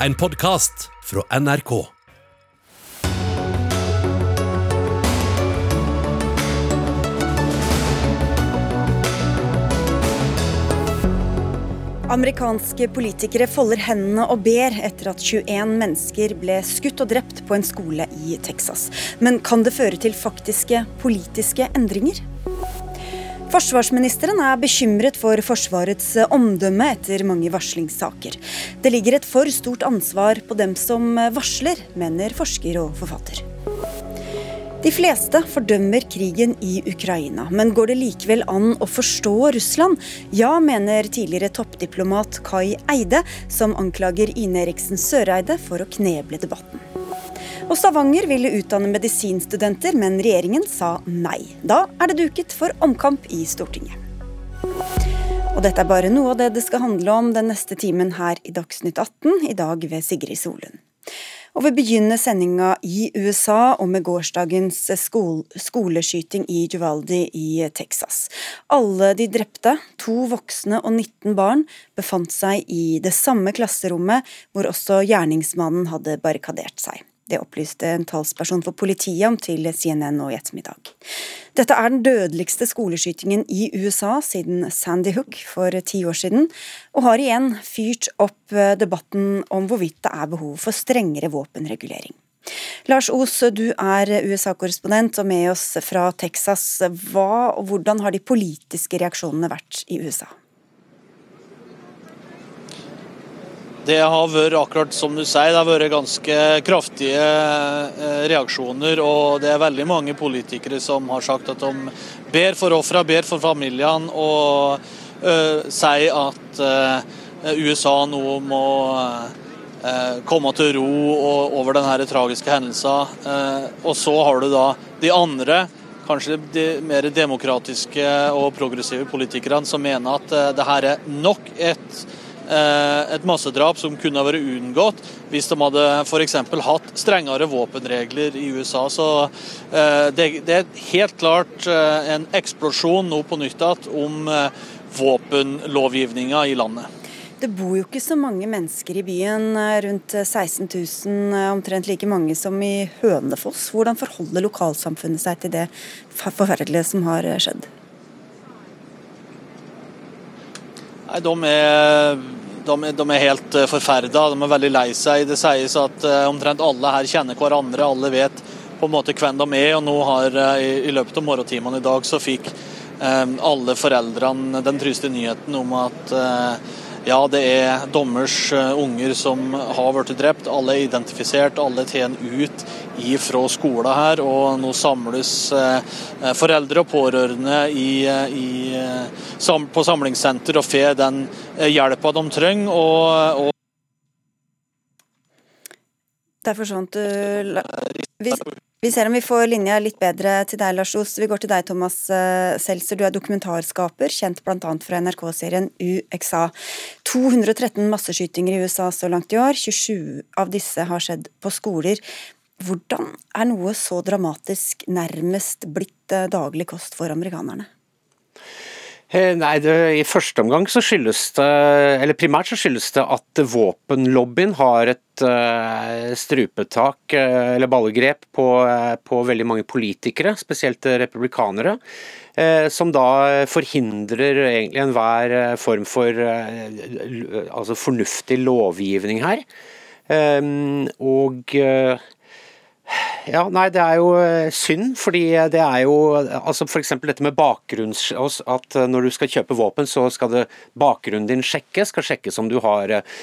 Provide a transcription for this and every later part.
en podkast fra NRK. Amerikanske politikere folder hendene og ber etter at 21 mennesker ble skutt og drept på en skole i Texas. Men kan det føre til faktiske politiske endringer? Forsvarsministeren er bekymret for Forsvarets omdømme etter mange varslingssaker. Det ligger et for stort ansvar på dem som varsler, mener forsker og forfatter. De fleste fordømmer krigen i Ukraina, men går det likevel an å forstå Russland? Ja, mener tidligere toppdiplomat Kai Eide, som anklager Ine Eriksen Søreide for å kneble debatten. Og Stavanger ville utdanne medisinstudenter, men regjeringen sa nei. Da er det duket for omkamp i Stortinget. Og dette er bare noe av det det skal handle om den neste timen her i Dagsnytt 18, i dag ved Sigrid Solund. Og vi begynner sendinga i USA og med gårsdagens skole, skoleskyting i Juvaldi i Texas. Alle de drepte, to voksne og 19 barn, befant seg i det samme klasserommet hvor også gjerningsmannen hadde barrikadert seg. Det opplyste en talsperson for politiet om til CNN nå i ettermiddag. Dette er den dødeligste skoleskytingen i USA siden Sandy Hook for ti år siden, og har igjen fyrt opp eh, debatten om hvorvidt det er behov for strengere våpenregulering. Lars Os, du er USA-korrespondent og med oss fra Texas. Hva og hvordan har de politiske reaksjonene vært i USA? Det har vært akkurat som du sier, det har vært ganske kraftige eh, reaksjoner. Og det er veldig mange politikere som har sagt at de ber for ofra, ber for familiene og uh, sier at uh, USA nå må uh, komme til ro over denne tragiske hendelsen. og så har du da de andre kanskje de mer demokratiske og progressive politikerne som mener at uh, det her er nok et et massedrap som kunne ha vært unngått hvis de hadde f.eks. hatt strengere våpenregler i USA. Så eh, det, er helt klart eh, en eksplosjon nå på nytt om våpenlovgivninga i landet. Det bor jo ikke så mange mennesker i byen, rundt 16 000, omtrent like mange som i Hønefoss. Hvordan forholder lokalsamfunnet seg til det forferdelige som har skjedd? Nei, de er, de, de er helt uh, forferda. De er veldig lei seg. Det sies at uh, omtrent alle her kjenner hverandre. Alle vet på en måte hvem de er. og nå har uh, i, i, løpet av morgentimene i dag så fikk alle foreldrene den triste nyheten om at ja, det er dommers unger som har blitt drept. Alle er identifisert, alle tjener ut fra skolen her. Og nå samles eh, foreldre og pårørende i, i, på samlingssenter og får den eh, hjelpa de trenger. og, og der forsvant du vi, ser om vi får linja litt bedre til deg, Lars Os. Vi går til deg, Thomas eh, Seltzer. Du er dokumentarskaper, kjent bl.a. fra NRK-serien UXA. 213 masseskytinger i USA så langt i år. 27 av disse har skjedd på skoler. Hvordan er noe så dramatisk nærmest blitt eh, daglig kost for amerikanerne? Eh, nei, det, I første omgang så skyldes det, eller primært så skyldes det at våpenlobbyen har et uh, strupetak, uh, eller ballegrep, på, uh, på, veldig mange politikere, spesielt republikanere. Som da forhindrer egentlig enhver form for altså fornuftig lovgivning her. Og ja, nei, det er jo eh, synd, fordi det er jo altså F.eks. dette med bakgrunns... At eh, når du skal kjøpe våpen, så skal det bakgrunnen din sjekkes. Skal sjekkes om du har eh,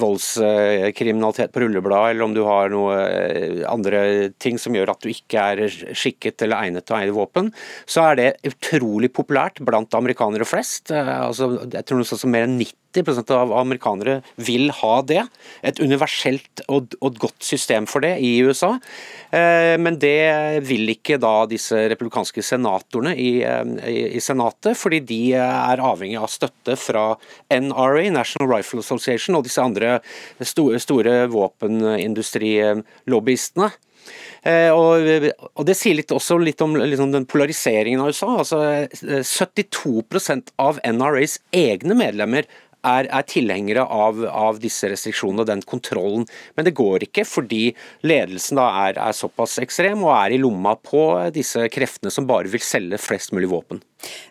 voldskriminalitet på rullebladet, eller om du har noe eh, andre ting som gjør at du ikke er skikket eller egnet til å eie våpen. Så er det utrolig populært blant amerikanere flest. Eh, altså, jeg tror noe sånt som mer enn 90 90 av amerikanere vil ha det. Et universelt og, godt system for det i USA. Eh, men det vil ikke da disse republikanske senatorene eh, i, i Senatet, fordi de er avhengig av støtte fra NRA, National Rifle Association, og disse andre store, store våpenindustrilobbyistene. Eh, og, Det sier litt også litt om liksom, den polariseringen av USA. altså 72% av NRAs egne medlemmer er, er tilhengere av, av, disse restriksjonene og den kontrollen. Men det går ikke fordi ledelsen er, er såpass ekstrem og er i lomma på disse kreftene som bare vil selge flest mulig våpen.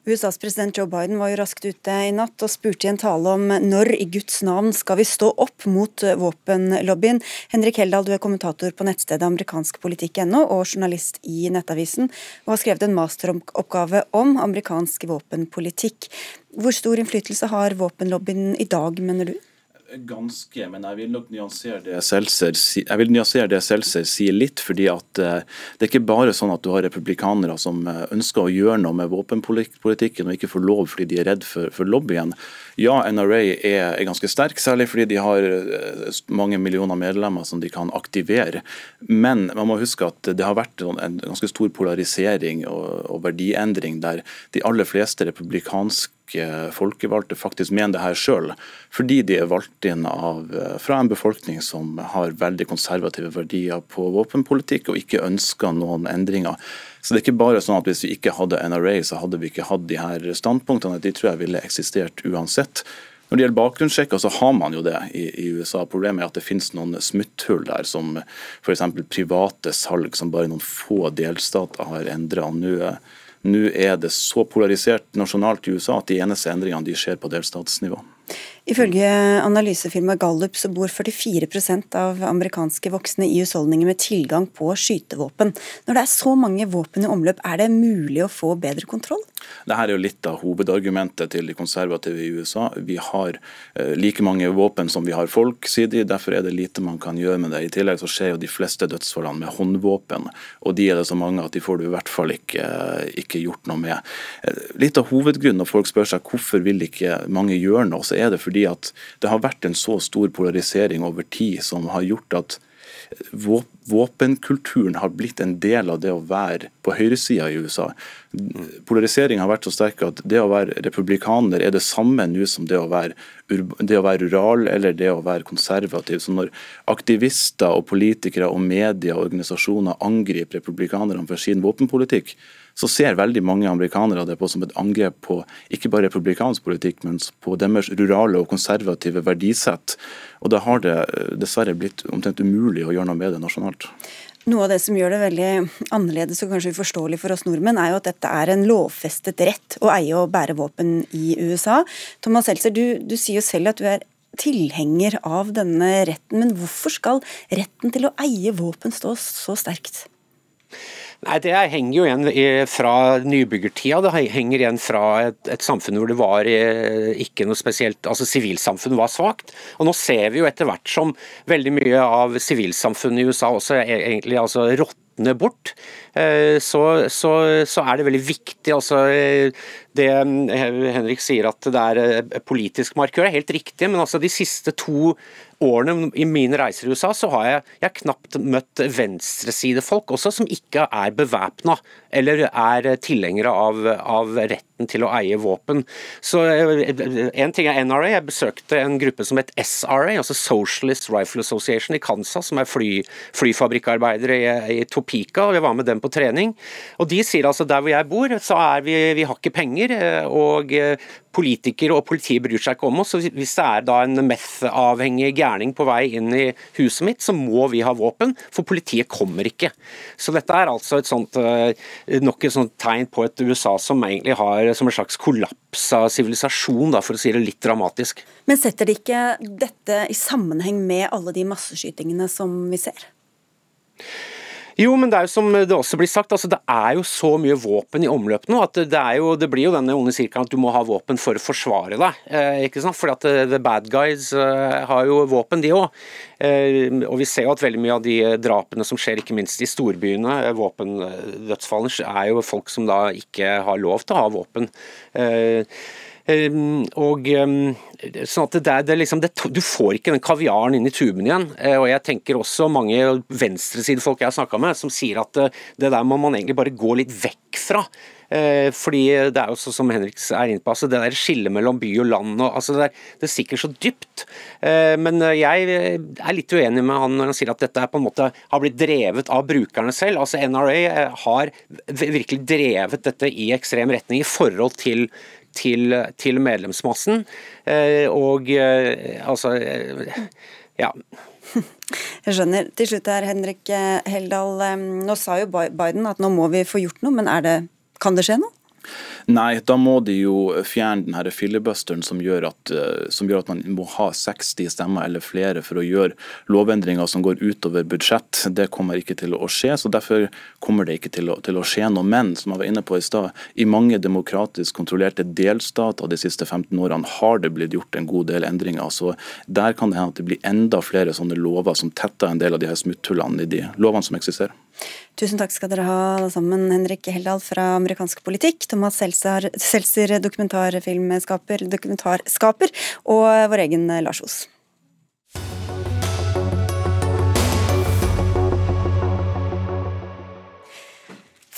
USAs president Joe Biden var jo raskt ute i natt og spurte i en tale om når i Guds navn skal vi stå opp mot våpenlobbyen. Henrik Heldal, du er kommentator på nettstedet amerikanskpolitikk.no og journalist i Nettavisen, og har skrevet en masteroppgave om amerikansk våpenpolitikk. Hvor stor innflytelse har våpenlobbyen i dag, mener du? Ganske, men jeg vil nok nyansere det Seltzer, jeg vil nyansere det Seltzer sier litt. fordi at uh, Det er ikke bare sånn at du har republikanere som uh, ønsker å gjøre noe med våpenpolitikken og ikke får lov fordi de er redd for, for lobbyen. Ja, NRA er, er, ganske sterk, særlig fordi de har uh, mange millioner medlemmer som de kan aktivere. Men man må huske at det har vært en ganske stor polarisering og, og verdiendring der de aller fleste republikanske folkevalgte faktisk mener det her sjøl, fordi de er valgt inn av, eh, fra en befolkning som har veldig konservative verdier på våpenpolitikk og ikke ønsker noen endringer. Så det er ikke bare sånn at Hvis vi ikke hadde NRA, så hadde vi ikke hatt de her standpunktene. De tror jeg ville eksistert uansett. Når det gjelder bakgrunnssjekker, så har man jo det i, i, USA. Problemet er at det finnes noen smutthull der, som f.eks. private salg, som bare noen få delstater har endra. Nå nå er det så polarisert nasjonalt i USA at de eneste endringene de skjer på delstatsnivå. Ifølge analysefirmaet Gallup så bor 44% av amerikanske voksne i husholdninger med tilgang på skytevåpen. Når det er så mange våpen i omløp, er det mulig å få bedre kontroll? Dette er jo litt av hovedargumentet til de konservative i USA. Vi har eh, like mange våpen som vi har folk, sier de. Derfor er det lite man kan gjøre med det. I tillegg så skjer jo de fleste dødsfallene med håndvåpen, og de er det så mange at de får du i hvert fall ikke, ikke gjort noe med. Eh, litt av hovedgrunnen når folk spør seg hvorfor vil ikke mange gjøre noe, så er det fordi fordi at det har vært en så stor polarisering over tid som har gjort at våpenkulturen har blitt en del av det å være på høyresida i USA. Polariseringen har vært så sterk at det å være republikaner er det samme nå som det å være, det å være rural eller det å være konservativ. Så når aktivister og politikere og media og organisasjoner angriper republikanerne for sin våpenpolitikk, så ser veldig mange amerikanere det på som et angrep på ikke bare republikansk politikk, men på deres rurale og konservative verdisett. Og da har det eh, dessverre blitt omtrent umulig å gjøre noe med det nasjonalt. Noe av det som gjør det veldig annerledes og kanskje uforståelig for oss nordmenn, er jo at dette er en lovfestet rett å eie og bære våpen i USA. Thomas Seltzer, du, du sier jo selv at du er tilhenger av denne retten, men hvorfor skal retten til å eie våpen stå så sterkt? Nei, Det henger jo igjen fra nybyggertida. Det henger igjen fra et, et samfunn hvor det var eh, ikke noe spesielt altså Sivilsamfunnet var svakt. Og Nå ser vi jo etter hvert som veldig mye av sivilsamfunnet i USA også er egentlig altså råtner bort. Eh, så, så, så, er det veldig viktig. altså eh, Det Henrik sier at det er politisk markør, er helt riktig. Men altså de siste to årene i mine reiser i USA, så har jeg, jeg knapt møtt venstresidefolk også som ikke er bevæpna eller er tilhengere av, av, retten til å eie våpen. Så eh, En ting er NRA. Jeg besøkte en gruppe som het SRA, altså Socialist Rifle Association i Kansas, som er fly, flyfabrikkarbeidere i, i Topeka. og Jeg var med dem på trening. og De sier altså der hvor jeg bor, så er vi, vi har ikke penger. Eh, og eh, politikere og politiet bryr seg ikke om oss. så Hvis det er da en meth-avhengig gærning på vei inn i huset mitt, så må vi ha våpen, for politiet kommer ikke. Så dette er altså et sånt, eh, nok et sånt tegn på et USA som egentlig har som en slags kollaps av sivilisasjon, for å si det litt dramatisk. Men setter de ikke dette i sammenheng med alle de masseskytingene som vi ser? Jo, men det er jo som det også blir sagt, altså det er jo så mye våpen i omløp nå at det, jo, det blir jo denne onde sirkelen at du må ha våpen for å forsvare deg. Eh, ikke sant? Fordi at eh, the bad guys eh, har jo våpen, de òg. Eh, og vi ser jo at veldig mye av de drapene som skjer, ikke minst i storbyene, eh, våpendødsfallene, er jo folk som da ikke har lov til å ha våpen. Eh, og ehm, sånn at det, det liksom, det, Du får ikke den kaviaren inn i tuben igjen. Eh, og jeg tenker også mange venstresidefolk jeg har snakka med, som sier at eh, det der må man egentlig bare gå litt vekk fra. Eh, fordi det er jo så, som Henrik er inne på, altså det der skillet mellom by og land og, altså det, er, det stikker så dypt. Men jeg er litt uenig med han når han sier at dette på en måte har blitt drevet av brukerne selv. Altså NRA har virkelig drevet dette i ekstrem retning i forhold til til, til medlemsmassen. Og altså Ja. Jeg skjønner. Til slutt her, Henrik Heldal. Nå sa jo Biden at nå må vi få gjort noe, men det, kan det skje noe? Nei, da må de jo fjerne den her filibusteren som gjør, at, eh, som gjør at man må ha 60 stemmer eller flere for å gjøre lovendringer som går utover budsjett. Det kommer ikke til å skje, så derfor kommer det ikke til å, til å skje noe. Men som jeg var inne på i stad, i mange demokratisk kontrollerte delstater de siste 15 årene har det blitt gjort en god del endringer. så Der kan det hende at det blir enda flere sånne lover som tetter en del av de her smutthullene i de lovene som eksisterer. Tusen takk skal dere ha alle sammen, Henrik Heldal fra amerikansk politikk, Thomas Seltzer, dokumentarfilmskaper, dokumentarskaper, og vår egen Lars Os.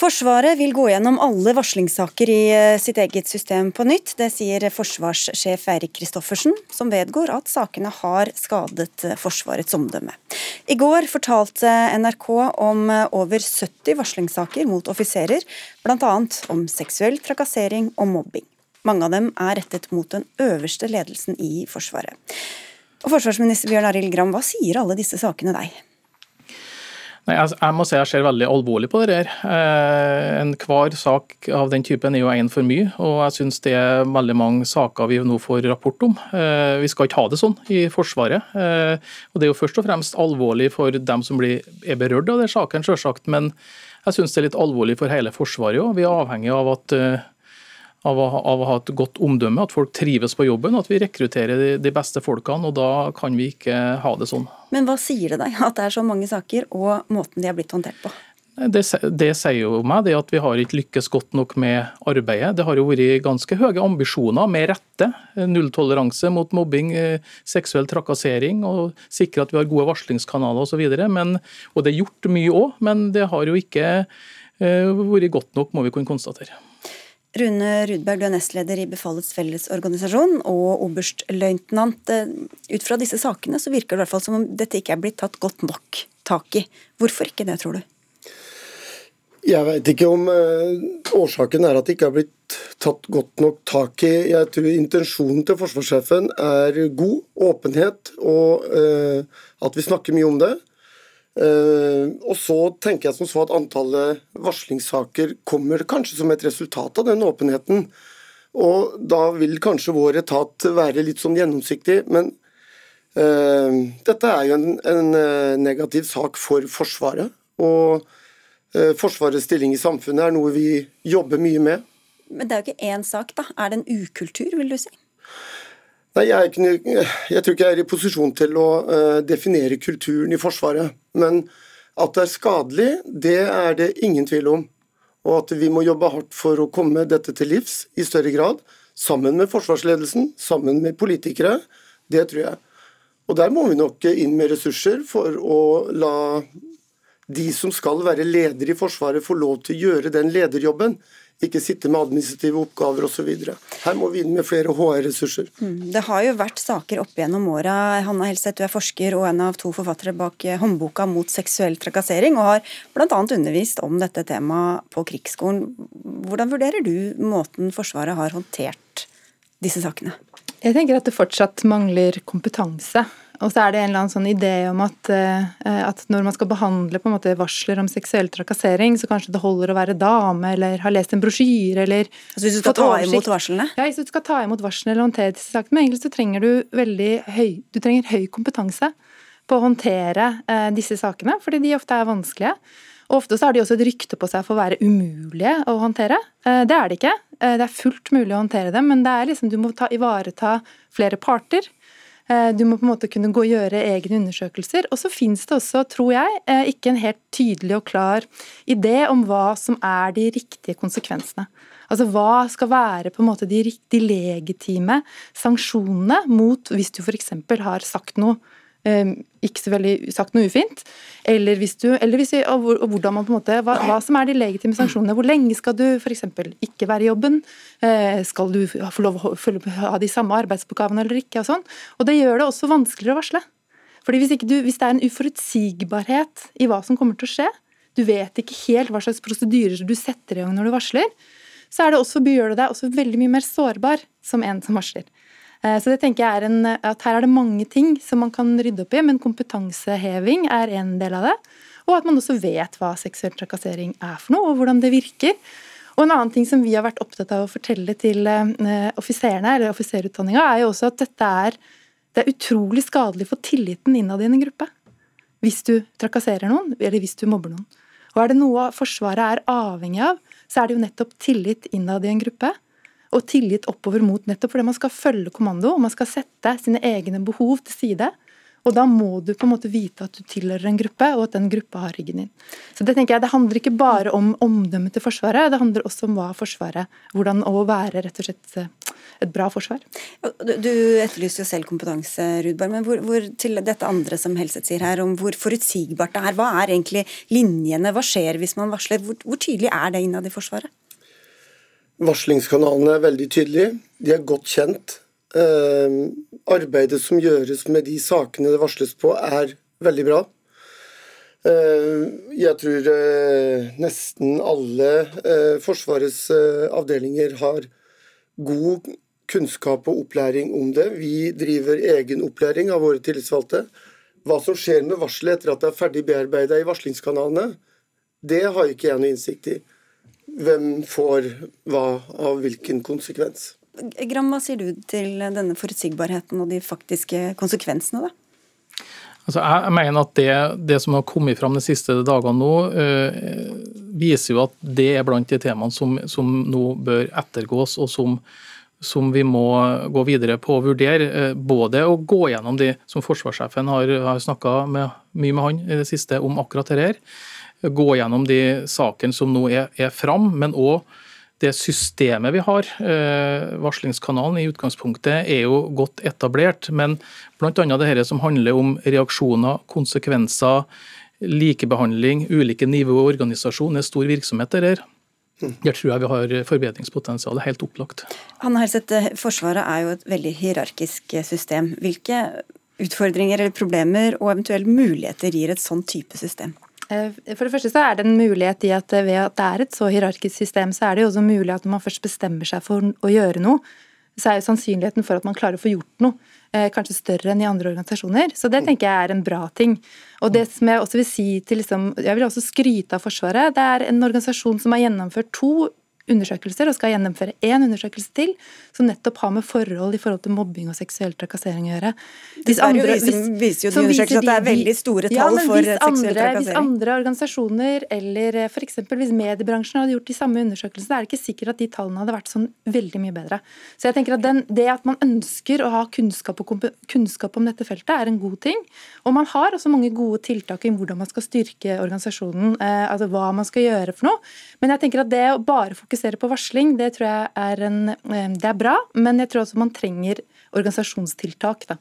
Forsvaret vil gå gjennom alle varslingssaker i eh, sitt eget system på nytt. Det sier forsvarssjef Eirik Kristoffersen, som vedgår at sakene har skadet eh, Forsvarets omdømme. I går fortalte NRK om eh, over 70 varslingssaker mot offiserer, bl.a. om seksuell trakassering og mobbing. Mange av dem er rettet mot den øverste ledelsen i Forsvaret. Og Forsvarsminister Bjørn Arild Gram, hva sier alle disse sakene deg? Nei, jeg, jeg, må si jeg ser veldig alvorlig på det her. Eh, Enhver sak av den typen er jo én for mye, og jeg syns det er veldig mange saker vi nå får rapport om. Eh, vi skal ikke ha det sånn i Forsvaret. Eh, og Det er jo først og fremst alvorlig for dem som blir, er berørt av den saken, selvsagt. Men jeg syns det er litt alvorlig for hele Forsvaret òg. Vi er avhengig av at eh, av å, av å, ha et godt omdømme, at folk trives på jobben, at vi rekrutterer de, de, beste folkene. og Da kan vi ikke ha det sånn. Men hva sier det deg at det er så mange saker, og måten de har blitt håndtert på? Det, det sier jo meg det at vi har ikke lykkes godt nok med arbeidet. Det har jo vært ganske høye ambisjoner, med rette. Nulltoleranse mot mobbing, eh, seksuell trakassering, og sikre at vi har gode varslingskanaler osv. Og det er gjort mye òg, men det har jo ikke eh, vært godt nok, må vi kunne konstatere. Rune Rudberg, du er nestleder i Befalets Fellesorganisasjon og oberstløytnant. Eh, ut fra disse sakene så virker det i hvert fall som om dette ikke er blitt tatt godt nok tak i. Hvorfor ikke det, tror du? Jeg vet ikke om uh, årsaken er at det ikke har blitt tatt godt nok tak i. Jeg tror intensjonen til forsvarssjefen er god, åpenhet, og uh, at vi snakker mye om det. Uh, og så tenker jeg som så at antallet varslingssaker kommer kanskje som et resultat av den åpenheten. Og da vil kanskje vår etat være litt sånn gjennomsiktig, men uh, dette er jo en, en uh, negativ sak for Forsvaret. Og Forsvarets stilling i samfunnet er noe vi jobber mye med. Men det er jo ikke én sak, da. Er det en ukultur, vil du si? Nei, jeg, ikke, jeg, tror ikke jeg er i posisjon til å uh, definere kulturen i Forsvaret. Men at det er skadelig, det er det ingen tvil om. Og at vi må jobbe hardt for å komme dette til livs i større grad. Sammen med forsvarsledelsen, sammen med politikere. Det tror jeg. Og der må vi nok inn med ressurser for å la de som skal være ledere i Forsvaret, få lov til å gjøre den lederjobben ikke sitte med administrative oppgaver osv. Her må vi inn med flere HR-ressurser. Mm, det har jo vært saker opp gjennom åra. Hanna Helseth, du er forsker og en av to forfattere bak eh, håndboka mot seksuell trakassering, og har bl.a. undervist om dette temaet på krigsskolen. Hvordan vurderer du måten Forsvaret har håndtert disse sakene? Jeg tenker at det fortsatt mangler kompetanse og så er det en eller annen sånn idé om at, uh, at når man skal behandle på en måte varsler om seksuell trakassering, så kanskje det holder å være dame eller ha lest en brosjyre eller Altså Hvis du skal ta imot varslene? Ja, hvis du skal ta imot varslene eller håndtere disse sakene. Men egentlig så trenger du veldig høy, du trenger høy kompetanse på å håndtere uh, disse sakene, fordi de ofte er vanskelige. Og Ofte så har de også et rykte på seg for å være umulige å håndtere. Uh, det er det ikke. Det er fullt mulig å håndtere dem, men det er liksom, du må ta, ivareta flere parter. Eh, du må på en måte kunne gå og gjøre egne undersøkelser. Og så finnes det også, tror jeg, eh, ikke en helt tydelig og klar idé om hva som er de riktige konsekvensene. Altså Hva skal være på en måte de, de legitime sanksjonene mot hvis du f.eks. har sagt noe ikke så veldig sagt noe ufint. Eller, hvis du, eller hvis, og, hvordan man på en måte, hva, hva, som er de legitime sanksjonene. Hvor lenge skal du f.eks. ikke være i jobben? Eh, skal du få lov å ha de samme arbeidsoppgavene eller ikke? Og sånn. Og det gjør det også vanskeligere å varsle. Fordi hvis, du, hvis det er en uforutsigbarhet i hva som kommer til å skje, du vet ikke helt hva slags prosedyrer du setter i gang når du varsler, så er det også, gjør det deg også veldig mye mer sårbar som en som varsler. Eh, så det tenker jeg er en, at Her er det mange ting som man kan rydde opp i, men kompetanseheving er en del av det. Og at man også vet hva seksuell trakassering er for noe, og hvordan det virker. Og En annen ting som vi har vært opptatt av å fortelle til uh, offiserene, eller offiserutdanninga, er jo også at dette er, det er utrolig skadelig for tilliten innad i en gruppe. Hvis du trakasserer noen, eller hvis du mobber noen. Og er det noe Forsvaret er avhengig av, så er det jo nettopp tillit innad i en gruppe. Og tillit oppover mot nettopp fordi man skal følge kommando, og man skal sette sine egne behov til side. Og da må du på en måte vite at du tilhører en gruppe, og at den gruppa har ryggen din. Så Det tenker jeg, det handler ikke bare om omdømmet til Forsvaret, det handler også om hva Forsvaret Hvordan å være rett og slett eh, et bra forsvar. Du etterlyser jo selv kompetanse, Rudberg, men hvor, hvor, til dette andre som Helseth sier her, om hvor forutsigbart det er. Hva er egentlig linjene? Hva skjer hvis man varsler? Hvor, hvor tydelig er det innad i Forsvaret? Varslingskanalene er veldig tydelige. De er godt kjent. Uh, arbeidet som gjøres med de sakene det varsles på, er veldig bra. Uh, jeg tror uh, nesten alle Forsvarets avdelinger har god kunnskap og opplæring om det. Vi driver egen opplæring av våre tillitsvalgte. Hva som skjer med varselet etter at det er ferdig bearbeida i varslingskanalene, det har ikke jeg noe innsikt i. Hvem får hva av hvilken konsekvens. Gram, hva sier du til denne forutsigbarheten og de faktiske konsekvensene, da? Altså, jeg mener at det, det, som har kommet fram de siste dagene nå, øh, viser jo at det er blant de temaene som, som nå bør ettergås, og som, som, vi må gå videre på å vurdere. Øh, både å gå gjennom de som forsvarssjefen har, har snakka mye med han i det siste om akkurat dette, gå gjennom de sakene som nå er, er fram, men òg det systemet vi har, eh, varslingskanalen i utgangspunktet, er jo godt etablert. Men bl.a. her som handler om reaksjoner, konsekvenser, likebehandling, ulike nivå og organisasjon, er stor virksomhet der. Der tror jeg vi har forbedringspotensial. Helt opplagt. Hanne Helseth, eh, Forsvaret er jo et veldig hierarkisk system. Hvilke utfordringer eller problemer og eventuelle muligheter gir et sånn type system? Eh, for det første så er det en mulighet i at ved at det er et så hierarkisk system, så er det jo også mulig at når man først bestemmer seg for å gjøre noe, så er jo sannsynligheten for at man klarer å få gjort noe, eh, kanskje større enn i andre organisasjoner. Så det tenker jeg er en bra ting. Og det som jeg også vil si til liksom, Jeg vil også skryte av Forsvaret. Det er en organisasjon som har gjennomført to undersøkelser og skal gjennomføre én undersøkelse til, som nettopp har med forhold i forhold til mobbing og seksuell trakassering å gjøre. Hvis andre, hvis, viser jo de viser at det er veldig store tall ja, for seksuell trakassering. Hvis andre organisasjoner eller for f.eks. hvis mediebransjen hadde gjort de samme undersøkelsene, er det ikke sikkert at de tallene hadde vært sånn veldig mye bedre. Så jeg tenker at den, Det at man ønsker å ha kunnskap, kunnskap, om dette feltet, er en god ting. Og man har også mange gode tiltak i hvordan man skal styrke organisasjonen, eh, altså hva man skal gjøre for noe. Men jeg tenker at det å bare fokusere fokusere på varsling, det tror jeg er, en, eh, det er bra, men jeg tror også man trenger organisasjonstiltak. da.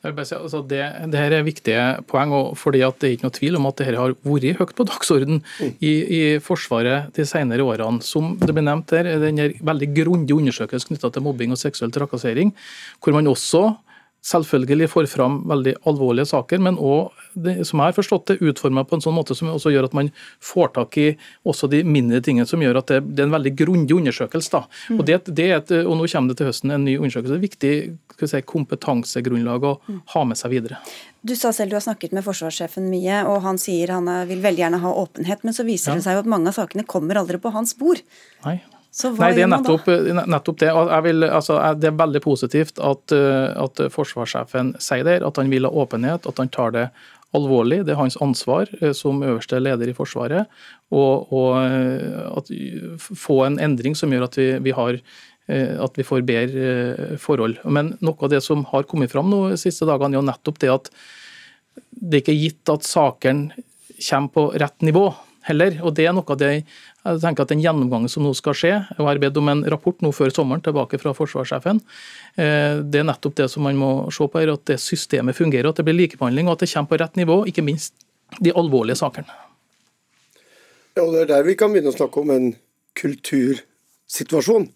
Altså det, det, her er viktige poeng, fordi det er ikke noe tvil om at dette har vært høyt på dagsorden i, i Forsvaret de senere årene. Som det ble nevnt her, den veldig grundige undersøkelsen knytta til mobbing og seksuell trakassering, hvor man også selvfølgelig får fram veldig alvorlige saker, men òg, som jeg har forstått det, utforma på en sånn måte som også gjør at man får tak i også de mindre tingene, som gjør at det, det er en veldig grundig undersøkelse. da. Mm. Og, det, det et, og Nå kommer det til høsten en ny undersøkelse. Det er viktig si, kompetansegrunnlag å mm. ha med seg videre. Du sa selv du har snakket med forsvarssjefen mye, og han sier han vil veldig gjerne ha åpenhet, men så viser ja. det seg jo at mange av sakene kommer aldri på hans bord. Nei. Nei, det er nettopp, nettopp det. Vil, altså, det er veldig positivt at, eh, at, forsvarssjefen sier det, at han vil ha åpenhet, at han tar det alvorlig. Det er hans ansvar eh, som øverste leder i Forsvaret å eh, få en endring som gjør at vi, vi har at vi får bedre forhold. Men noe av det som har kommet fram nå de siste dagene, er jo nettopp det at det ikke er gitt at sakene kommer på rett nivå heller. Og det er noe av det jeg tenker at Den gjennomgangen som nå skal skje, og jeg har bedt om en rapport nå før sommeren tilbake fra forsvarssjefen, eh, det er nettopp det som man må se på, her, at det systemet fungerer, at det blir likebehandling og at det kommer på rett nivå, ikke minst de alvorlige sakene. Ja, og Det er der vi kan begynne å snakke om en kultursituasjon.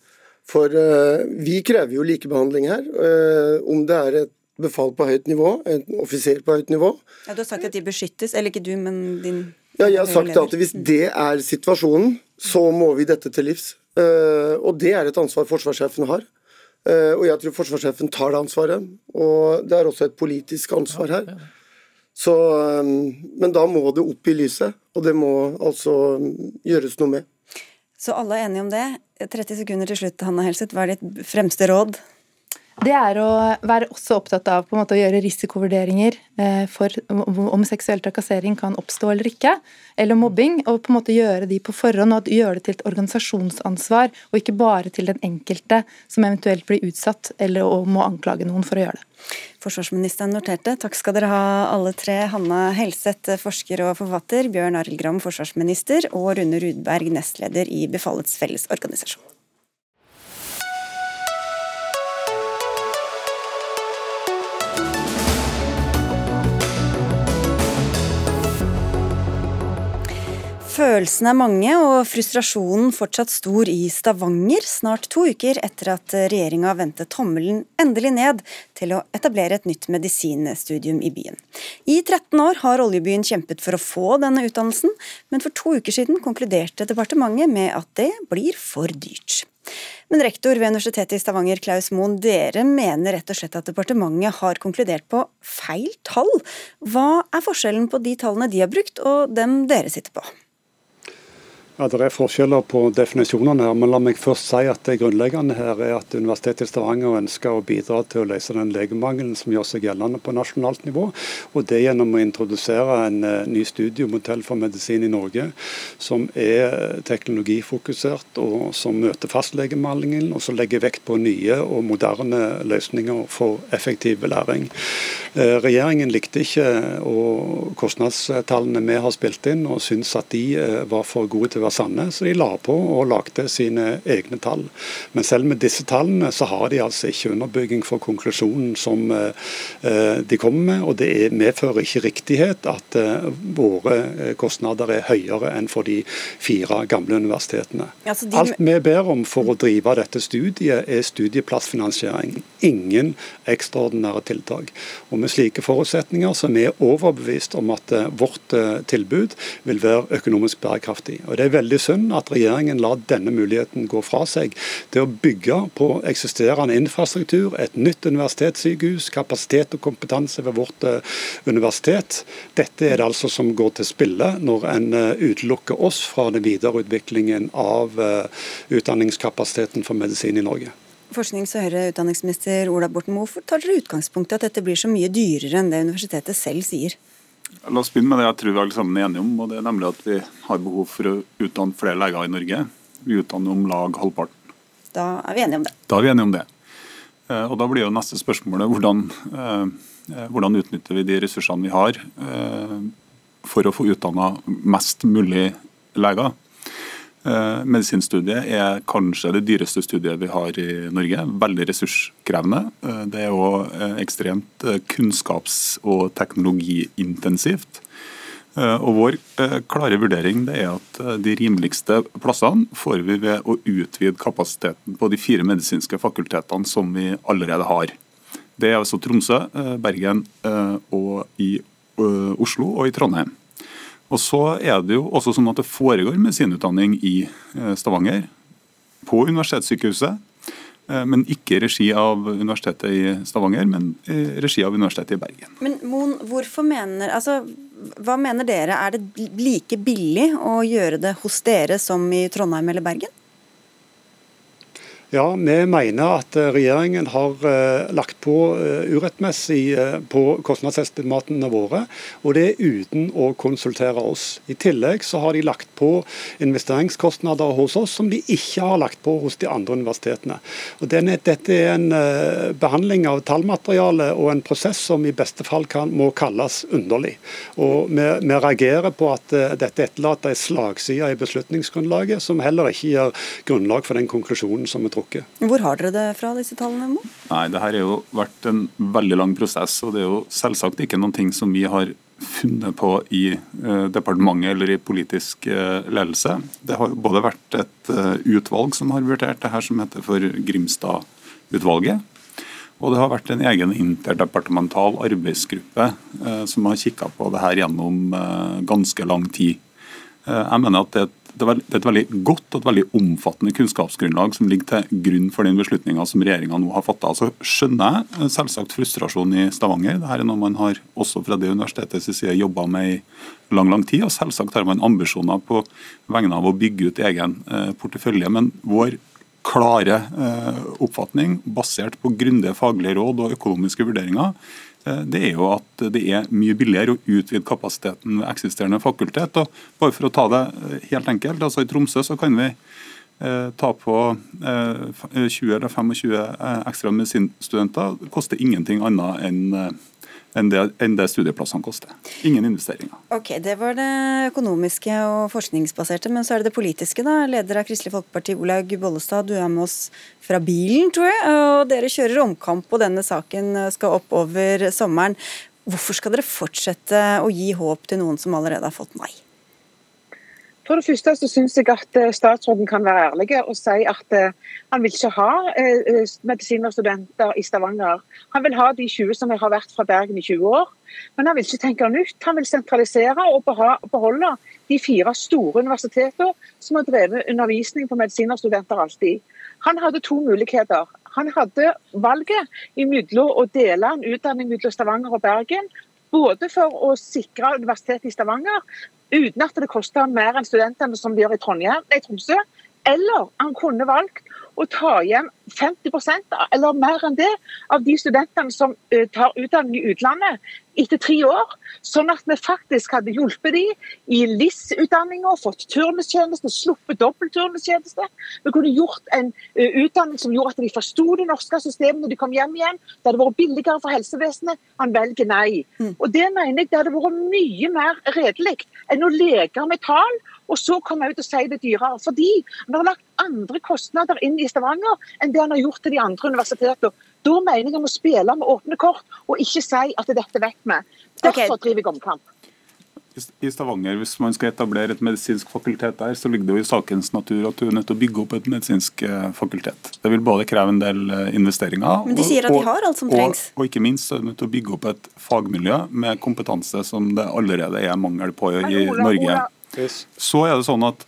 For uh, vi krever jo likebehandling her. Uh, om det er et befal på høyt nivå, en offiser på høyt nivå. Ja, Du har sagt at de beskyttes, eller ikke du, men din ja, jeg har sagt at Hvis det er situasjonen, så må vi dette til livs. Og det er et ansvar forsvarssjefen har. Og jeg tror forsvarssjefen tar det ansvaret. Og det er også et politisk ansvar her. Så, men da må det opp i lyset, og det må altså gjøres noe med. Så alle er enige om det. 30 sekunder til slutt, Hanna Helseth. Hva er ditt fremste råd? Det er å være også opptatt av måte å gjøre risikovurderinger eh, for om seksuell trakassering kan oppstå eller ikke, eller mobbing, og på en måte gjøre de på forhånd og gjøre det til et organisasjonsansvar, og ikke bare til den enkelte som eventuelt blir utsatt eller må anklage noen for å gjøre det. Forsvarsministeren noterte. Takk skal dere ha alle tre. Hanna Helseth, forsker og forfatter, Bjørn Arild Gram, forsvarsminister, og Rune Rudberg, nestleder i Befalets Fellesorganisasjon. Følelsene er mange og frustrasjonen fortsatt stor i Stavanger, snart to uker etter at regjeringa vendte tommelen endelig ned til å etablere et nytt medisinstudium i byen. I 13 år har oljebyen kjempet for å få denne utdannelsen, men for to uker siden konkluderte departementet med at det blir for dyrt. Men rektor ved Universitetet i Stavanger, Klaus Moen, dere mener rett og slett at departementet har konkludert på feil tall. Hva er forskjellen på de tallene de har brukt, og dem dere sitter på? Ja, Det er forskjeller på definisjonene her, men la meg først si at det grunnleggende her er at Universitetet i Stavanger ønsker å bidra til å løse den legemangelen som gjør seg gjeldende på nasjonalt nivå. Og det gjennom å introdusere en uh, ny studiemodell for medisin i Norge som er teknologifokusert og som møter fastlegemangelen, og som legger vekt på nye og moderne løsninger for effektiv læring. Uh, regjeringen likte ikke kostnadstallene vi har spilt inn, og syns at de uh, var for gode til være sanne, så de la på og lagde sine egne tall. Men selv med disse tallene så har de altså ikke underbygging for konklusjonen som eh, de kommer med. Og det medfører ikke riktighet at eh, våre eh, kostnader er høyere enn for de fire gamle universitetene. Altså de... Alt vi ber om for å drive dette studiet er studieplassfinansiering. Ingen ekstraordinære tiltak. Og med slike forutsetninger så er vi overbevist om at vårt tilbud vil være økonomisk bærekraftig. Og Det veldig synd at regjeringen lar denne muligheten gå fra seg til å bygge på eksisterende infrastruktur, et nytt universitetssykehus, kapasitet og kompetanse ved vårt uh, universitet. Dette er det altså som går til spille når en uh, utelukker oss fra den videreutviklingen av uh, utdanningskapasiteten for medisin i Norge. Forsknings- og høyere utdanningsminister Ola Borten Moe, hvorfor tar dere utgangspunkt i at dette blir så mye dyrere enn det universitetet selv sier? La oss begynne med det jeg tror vi alle sammen er enige om. og det er nemlig at Vi har behov for å utdanne flere leger i Norge. Vi utdanner om lag halvparten. Da er vi enige om det. Da er vi enige om det. Eh, og Da blir jo neste spørsmålet hvordan, eh, eh, hvordan utnytter vi de ressursene vi har for å få utdanna mest mulig leger. Eh, medisinstudiet er kanskje det dyreste studiet vi har i Norge. Veldig ressurskrevende. Eh, det er òg eh, ekstremt kunnskaps- og teknologiintensivt. Og Vår klare vurdering er at de rimeligste plassene får vi ved å utvide kapasiteten på de fire medisinske fakultetene som vi allerede har. Det er altså Tromsø, Bergen og i Oslo og i Trondheim. Og så er det jo også sånn at det foregår medisinutdanning i eh, Stavanger, på universitetssykehuset. Eh, men ikke i regi av Universitetet i Stavanger, men i regi av Universitetet i Bergen. Men Mon, hvorfor mener, altså, Hva mener dere, er det like billig å gjøre det hos dere som i Trondheim eller Bergen? Ja, vi mener at eh, regjeringen har uh, lagt på uh, urettmessig på kostnadsestimatene våre, og det er uten å konsultere oss. I tillegg så har de lagt på investeringskostnader hos oss som de ikke har lagt på hos de andre universitetene. Og denne, Dette er en behandling av tallmateriale og en prosess som i beste fall kan, må kalles underlig. Og vi, vi reagerer på at dette etterlater en slagside i beslutningsgrunnlaget som heller ikke gir grunnlag for den konklusjonen som vi tror trukket. Hvor har dere det fra, disse tallene? Mo? Nei, Det her har jo vært en veldig lang prosess. og Det er jo selvsagt ikke noen ting som vi har funnet på i eh, departementet eller i politisk eh, ledelse. Det har både vært et eh, utvalg som har vurdert det her, som heter for Grimstad-utvalget. Og det har vært en egen interdepartemental arbeidsgruppe som har kikka på det her gjennom ganske lang tid. Jeg mener at det er et det er et veldig godt og et veldig omfattende kunnskapsgrunnlag som ligger til grunn for den beslutninga som regjeringa nå har fatta. Så skjønner jeg selvsagt frustrasjonen i Stavanger. Dette er noe man har også fra det universitetets side jobba med i lang lang tid. Og selvsagt har man ambisjoner på vegne av å bygge ut egen eh, portefølje. Men vår klare eh, oppfatning, basert på grundige faglige råd og økonomiske vurderinger, Eh, det er jo at det er mye billigere å utvide kapasiteten ved eksisterende fakultet. og bare For å ta det eh, helt enkelt, altså I Tromsø så kan vi eh, ta på 20 eller 25 ekstra medisinstudenter. Det koster ingenting annet enn enn det, enn det studieplassene koster. Ingen investeringer. Ok, Det var det økonomiske og forskningsbaserte, men så er det det politiske. da. Leder av Kristelig Folkeparti, Olaug Bollestad, du er med oss fra bilen, tror jeg. Og dere kjører omkamp, og denne saken skal opp over sommeren. Hvorfor skal dere fortsette å gi håp til noen som allerede har fått nei? For det første så syns jeg at eh, statsråden kan være ærlig og si at eh, han vil ikke ha eh, medisinerstudenter i Stavanger. Han vil ha de 20 som har vært fra Bergen i 20 år. Men han vil ikke tenke nytt. Han vil sentralisere og beholde de fire store universitetene som har drevet undervisning på medisinerstudenter alltid. Han hadde to muligheter. Han hadde valget mellom å dele en utdanning mellom Stavanger og Bergen, både for å sikre Universitetet i Stavanger, uten at det koster mer enn studentene som de gjør i Trondheim, nei, Tromsø. Eller han kunne valgt å ta hjem 50% eller mer enn det av de studentene som eh, tar utdanning i utlandet etter tre år, sånn at vi faktisk hadde hjulpet dem i LIS-utdanninga, fått turnustjeneste, sluppet dobbeltturnustjeneste. Vi kunne gjort en uh, utdanning som gjorde at de forsto det norske systemet når de kom hjem igjen. Det hadde vært billigere for helsevesenet. Han velger nei. Mm. Og Det mener jeg det hadde vært mye mer redelig enn å leke med tall og så komme ut og si det dyrere. Fordi vi har lagt andre kostnader inn i Stavanger enn det han har gjort til de andre universitetene. Da mener jeg om å spille med åpne kort, og ikke si at dette vet vi. Derfor driver jeg omkamp. I Stavanger, Hvis man skal etablere et medisinsk fakultet der, så ligger det jo i sakens natur at du er nødt til å bygge opp et medisinsk eh, fakultet. Det vil både kreve en del eh, investeringer Men de sier at de har alt som trengs. Og, og ikke minst så er du nødt til å bygge opp et fagmiljø med kompetanse som det allerede er mangel på i, i Norge. Så er det sånn at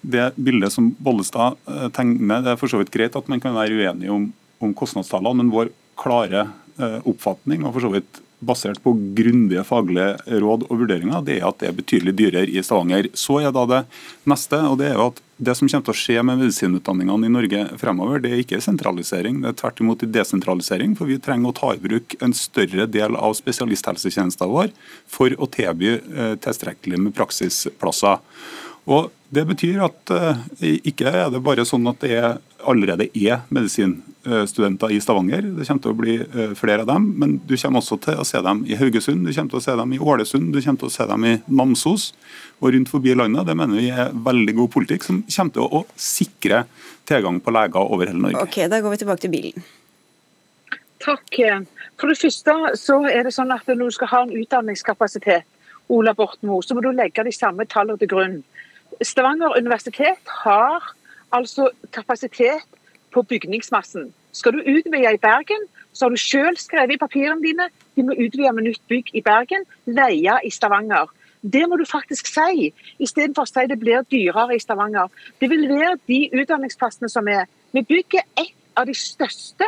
det bildet som Bollestad eh, tegner, det er for så vidt greit at man kan være uenig om, om kostnadstallene, men vår klare eh, oppfatning, og for så vidt basert på grundige faglige råd og vurderinger, det er at det er betydelig dyrere i Stavanger. Så er da det neste, og det er jo at det som kommer til å skje med medisinutdanningene i Norge fremover, det er ikke sentralisering, det er tvert imot desentralisering. For vi trenger å ta i bruk en større del av spesialisthelsetjenesten vår for å tilby eh, tilstrekkelig med praksisplasser. Og Det betyr at uh, ikke er det bare sånn at det er, allerede er medisinstudenter i Stavanger. Det kommer til å bli uh, flere av dem, men du kommer også til å se dem i Haugesund, du kommer til å se dem i Ålesund, du kommer til å se dem i Namsos og rundt forbi landet. Det mener vi er veldig god politikk, som kommer til å, å sikre tilgang på leger over hele Norge. Ok, Da går vi tilbake til bilen. Takk. For det første så er det sånn at når du skal ha en utdanningskapasitet, Ola Borten så må du legge de samme tallene til grunn. Stavanger universitet har altså kapasitet på bygningsmassen. Skal du utvide i Bergen, så har du selv skrevet i papirene dine de må utvide med nytt bygg i Bergen, leie i Stavanger. Det må du faktisk si, istedenfor å si det blir dyrere i Stavanger. Det vil være de utdanningsplassene som er. Vi bygger et av de største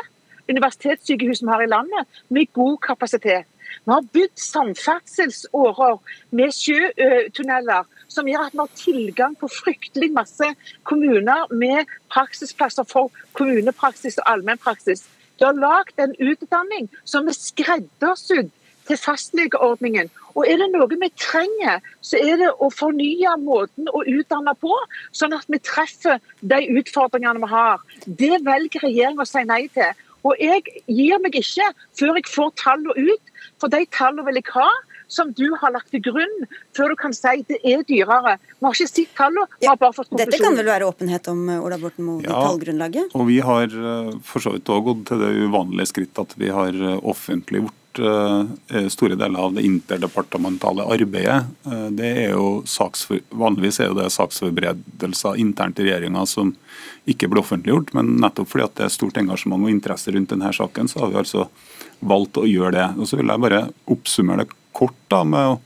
universitetssykehusene vi har i landet, med god kapasitet. Vi har bygd samferdselsårer med sjøtunneler som gjør at vi har tilgang på fryktelig masse kommuner med praksisplasser for kommunepraksis og allmennpraksis. Du har lagd en utdanning som er skreddersydd til fastlegeordningen. Og er det noe vi trenger, så er det å fornye måten å utdanne på, sånn at vi treffer de utfordringene vi har. Det velger regjeringen å si nei til. Og jeg gir meg ikke før jeg får tallene ut, for de tallene vil jeg ha som du har lagt til grunn, før du kan si det er dyrere. Vi har ikke sett tallene, vi har bare fått konklusjonen. Dette kan vel være åpenhet om Ola Borten Moe, ja, tallgrunnlaget? Og vi har eh, for så vidt òg gått til det uvanlige skritt at vi har eh, offentliggjort store deler av det interdepartementale arbeidet. Eh, det er jo saksfor, vanligvis er jo det saksforberedelser internt i regjeringa som ikke blir offentliggjort, men nettopp fordi at det er stort engasjement og interesse rundt denne saken, så har vi altså valgt å gjøre det. Og Så vil jeg bare oppsummere det kort da, med å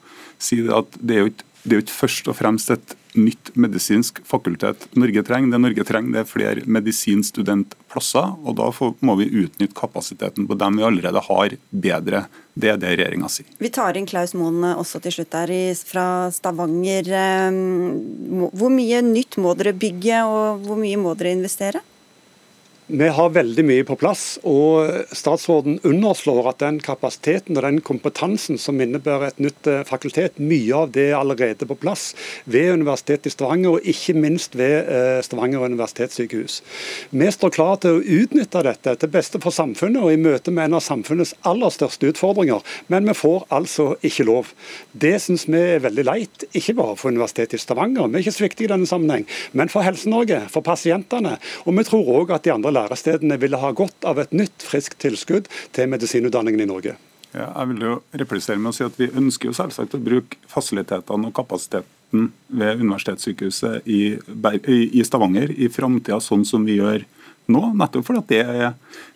si at det er jo ikke er jo ikke først og fremst et nytt medisinsk fakultet Norge trenger. Det Norge trenger, det er flere medisinstudentplasser. og Da må vi utnytte kapasiteten på dem vi allerede har, bedre. Det er det regjeringa sier. Vi tar inn Klaus Moen også til slutt der fra Stavanger. Ehm, hvor mye nytt må dere bygge, og hvor mye må dere investere? Vi har veldig mye på plass, og statsråden underslår at den kapasiteten og den kompetansen som innebærer et nytt eh, fakultet, mye av det er allerede på plass ved Universitetet i Stavanger, og ikke minst ved eh, Stavanger universitetssykehus. Vi står klar til å utnytte dette til beste for samfunnet og i møte med en av samfunnets aller største utfordringer, men vi får altså ikke lov. Det syns vi er veldig leit, ikke bare for Universitetet i Stavanger, vi er ikke sviktige i denne sammenheng, men for Helse-Norge, for pasientene. Og vi tror òg at de andre lærestedene ville ha godt av et nytt, friskt tilskudd til medisinutdanningen i Norge. Ja, jeg vil jo replisere med å si at Vi ønsker jo selvsagt å bruke fasilitetene og kapasiteten ved Universitetssykehuset i, Stavanger i framtida sånn som vi gjør nå. Nettopp fordi det er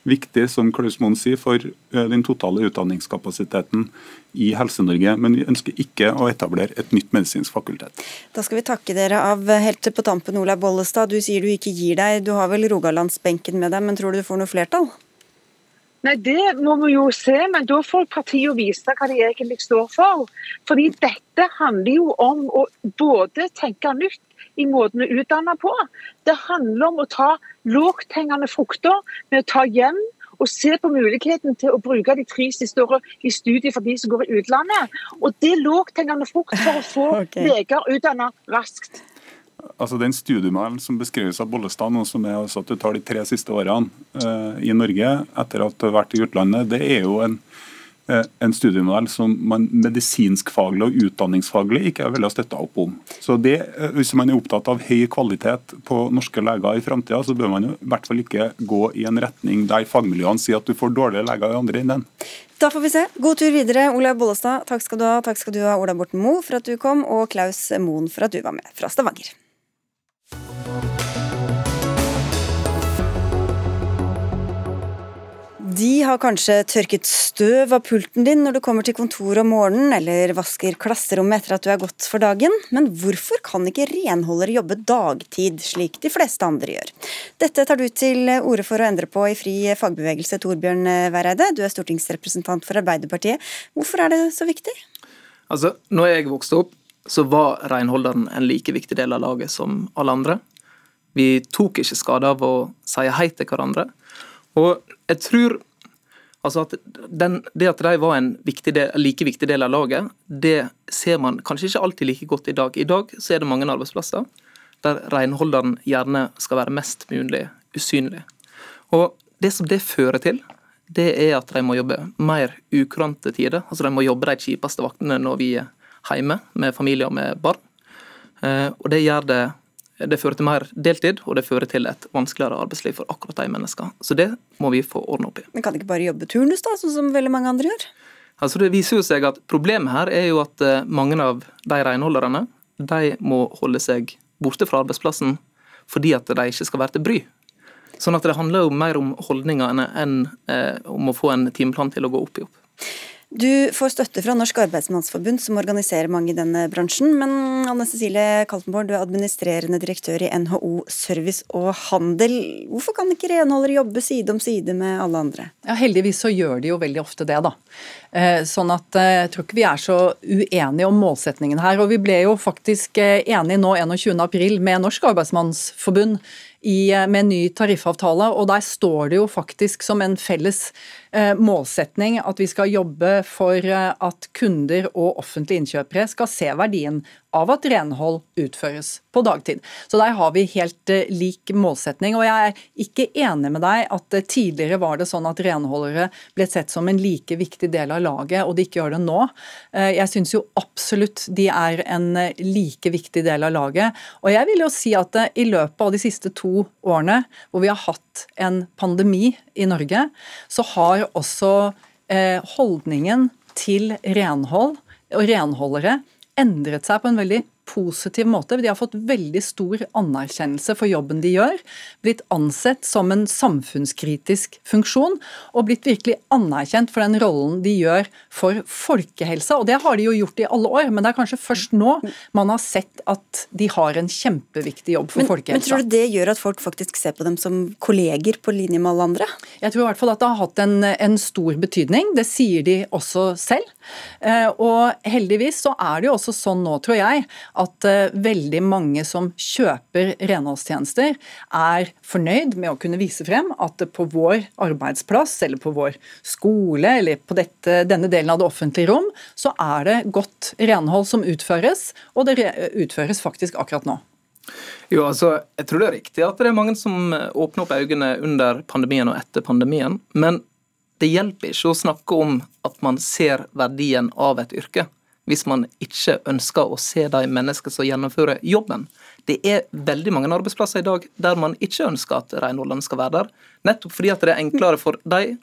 viktig, som Klaus Moen sier, for eh, den totale utdanningskapasiteten i Helse-Norge. Men vi ønsker ikke å etablere et nytt medisinsk fakultet. Da skal vi takke dere av helt på tampen, Olaug Bollestad. Du sier du ikke gir deg. Du har vel Rogalandsbenken med deg, men tror du du får noe flertall? Nei, Det må vi jo se, men da får partiene vise hva de egentlig står for. Fordi dette handler jo om å både tenke nytt i måten å utdanne på. Det handler om å ta lågthengende frukter med å ta hjem og se på muligheten til å bruke de tre siste årene i studiet for de som går i utlandet. Og det er lågthengende frukt for å få okay. leger utdannet raskt. Altså Den studiemodellen som beskrives av Bollestad, nå som er altså at du tar de tre siste årene uh, i Norge etter at du har vært i utlandet, det er jo en Eh, en studiemodell som man medisinskfaglig og utdanningsfaglig ikke er veldig støtta opp om. Så det, eh, Hvis man er opptatt av høy kvalitet på norske leger i framtida, så bør man jo i hvert fall ikke gå i en retning der fagmiljøene sier at du får dårligere leger i andre enden. Da får vi se. God tur videre, Olaug Bollestad. Takk skal du ha. Takk skal du ha, Ola Borten Moe, for at du kom, og Klaus Moen for at du var med fra Stavanger. De har kanskje tørket støv av pulten din når du kommer til kontoret om morgenen, eller vasker klasserommet etter at du er gått for dagen, men hvorfor kan ikke renholdere jobbe dagtid, slik de fleste andre gjør? Dette tar du til orde for å endre på i Fri fagbevegelse, Torbjørn Væreide. Du er stortingsrepresentant for Arbeiderpartiet. Hvorfor er det så viktig? Altså, når jeg vokste opp, så var renholderen en like viktig del av laget som alle andre. Vi tok ikke skade av å si hei til hverandre. Og jeg tror altså at den, det at de var en viktig del, like viktig del av laget, det ser man kanskje ikke alltid like godt i dag. I dag så er det mange arbeidsplasser der renholderen gjerne skal være mest mulig usynlig. Og Det som det fører til, det er at de må jobbe mer ukurante tider. Altså De må jobbe de kjipeste vaktene når vi er hjemme med familie og med barn. Eh, og det gjør det det fører til mer deltid, og det fører til et vanskeligere arbeidsliv for akkurat de menneskene. Så det må vi få ordna opp i. Men kan de ikke bare jobbe turnus, da, sånn som veldig mange andre gjør? Altså Det viser jo seg at Problemet her er jo at eh, mange av de renholderne de må holde seg borte fra arbeidsplassen fordi at de ikke skal være til bry. Sånn at det handler jo mer om holdninger enn eh, om å få en timeplan til å gå opp i opp. Du får støtte fra Norsk Arbeidsmannsforbund, som organiserer mange i denne bransjen. Men Anne Cecilie Kaltenborg, du er administrerende direktør i NHO Service og Handel. Hvorfor kan ikke renholdere jobbe side om side med alle andre? Ja, Heldigvis så gjør de jo veldig ofte det, da. Eh, sånn at eh, jeg tror ikke vi er så uenige om målsetningen her. Og vi ble jo faktisk eh, enige nå 21.4 med Norsk Arbeidsmannsforbund i, med ny tariffavtale, og der står det jo faktisk som en felles målsetning at vi skal jobbe for eh, at kunder og offentlige innkjøpere skal se verdien av at renhold utføres på dagtid. Så der har vi helt eh, lik målsetning. Og jeg er ikke enig med deg at tidligere var det sånn at renholdere ble sett som en like viktig del av laget, og de ikke gjør det nå. Jeg syns jo absolutt de er en like viktig del av laget. Og jeg vil jo si at i løpet av de siste to årene hvor vi har hatt en pandemi i Norge, så har også eh, holdningen til renhold og renholdere endret seg på en veldig positiv måte. De har fått veldig stor anerkjennelse for jobben de gjør. Blitt ansett som en samfunnskritisk funksjon, og blitt virkelig anerkjent for den rollen de gjør for folkehelsa. Og det har de jo gjort i alle år, men det er kanskje først nå man har sett at de har en kjempeviktig jobb for men, folkehelsa. Men tror du det gjør at folk faktisk ser på dem som kolleger på linje med alle andre? Jeg tror i hvert fall at det har hatt en, en stor betydning. Det sier de også selv. Eh, og heldigvis så er det jo også sånn nå, tror jeg, at eh, veldig mange som kjøper renholdstjenester, er fornøyd med å kunne vise frem at på vår arbeidsplass eller på vår skole eller på dette, denne delen av det offentlige rom, så er det godt renhold som utføres, og det utføres faktisk akkurat nå. Jo, altså, Jeg tror det er riktig at det er mange som åpner opp øynene under pandemien og etter pandemien. Men det hjelper ikke å snakke om at man ser verdien av et yrke, hvis man ikke ønsker å se de menneskene som gjennomfører jobben. Det er veldig mange arbeidsplasser i dag der man ikke ønsker at renholderne skal være der. Nettopp fordi at det er enklere for dem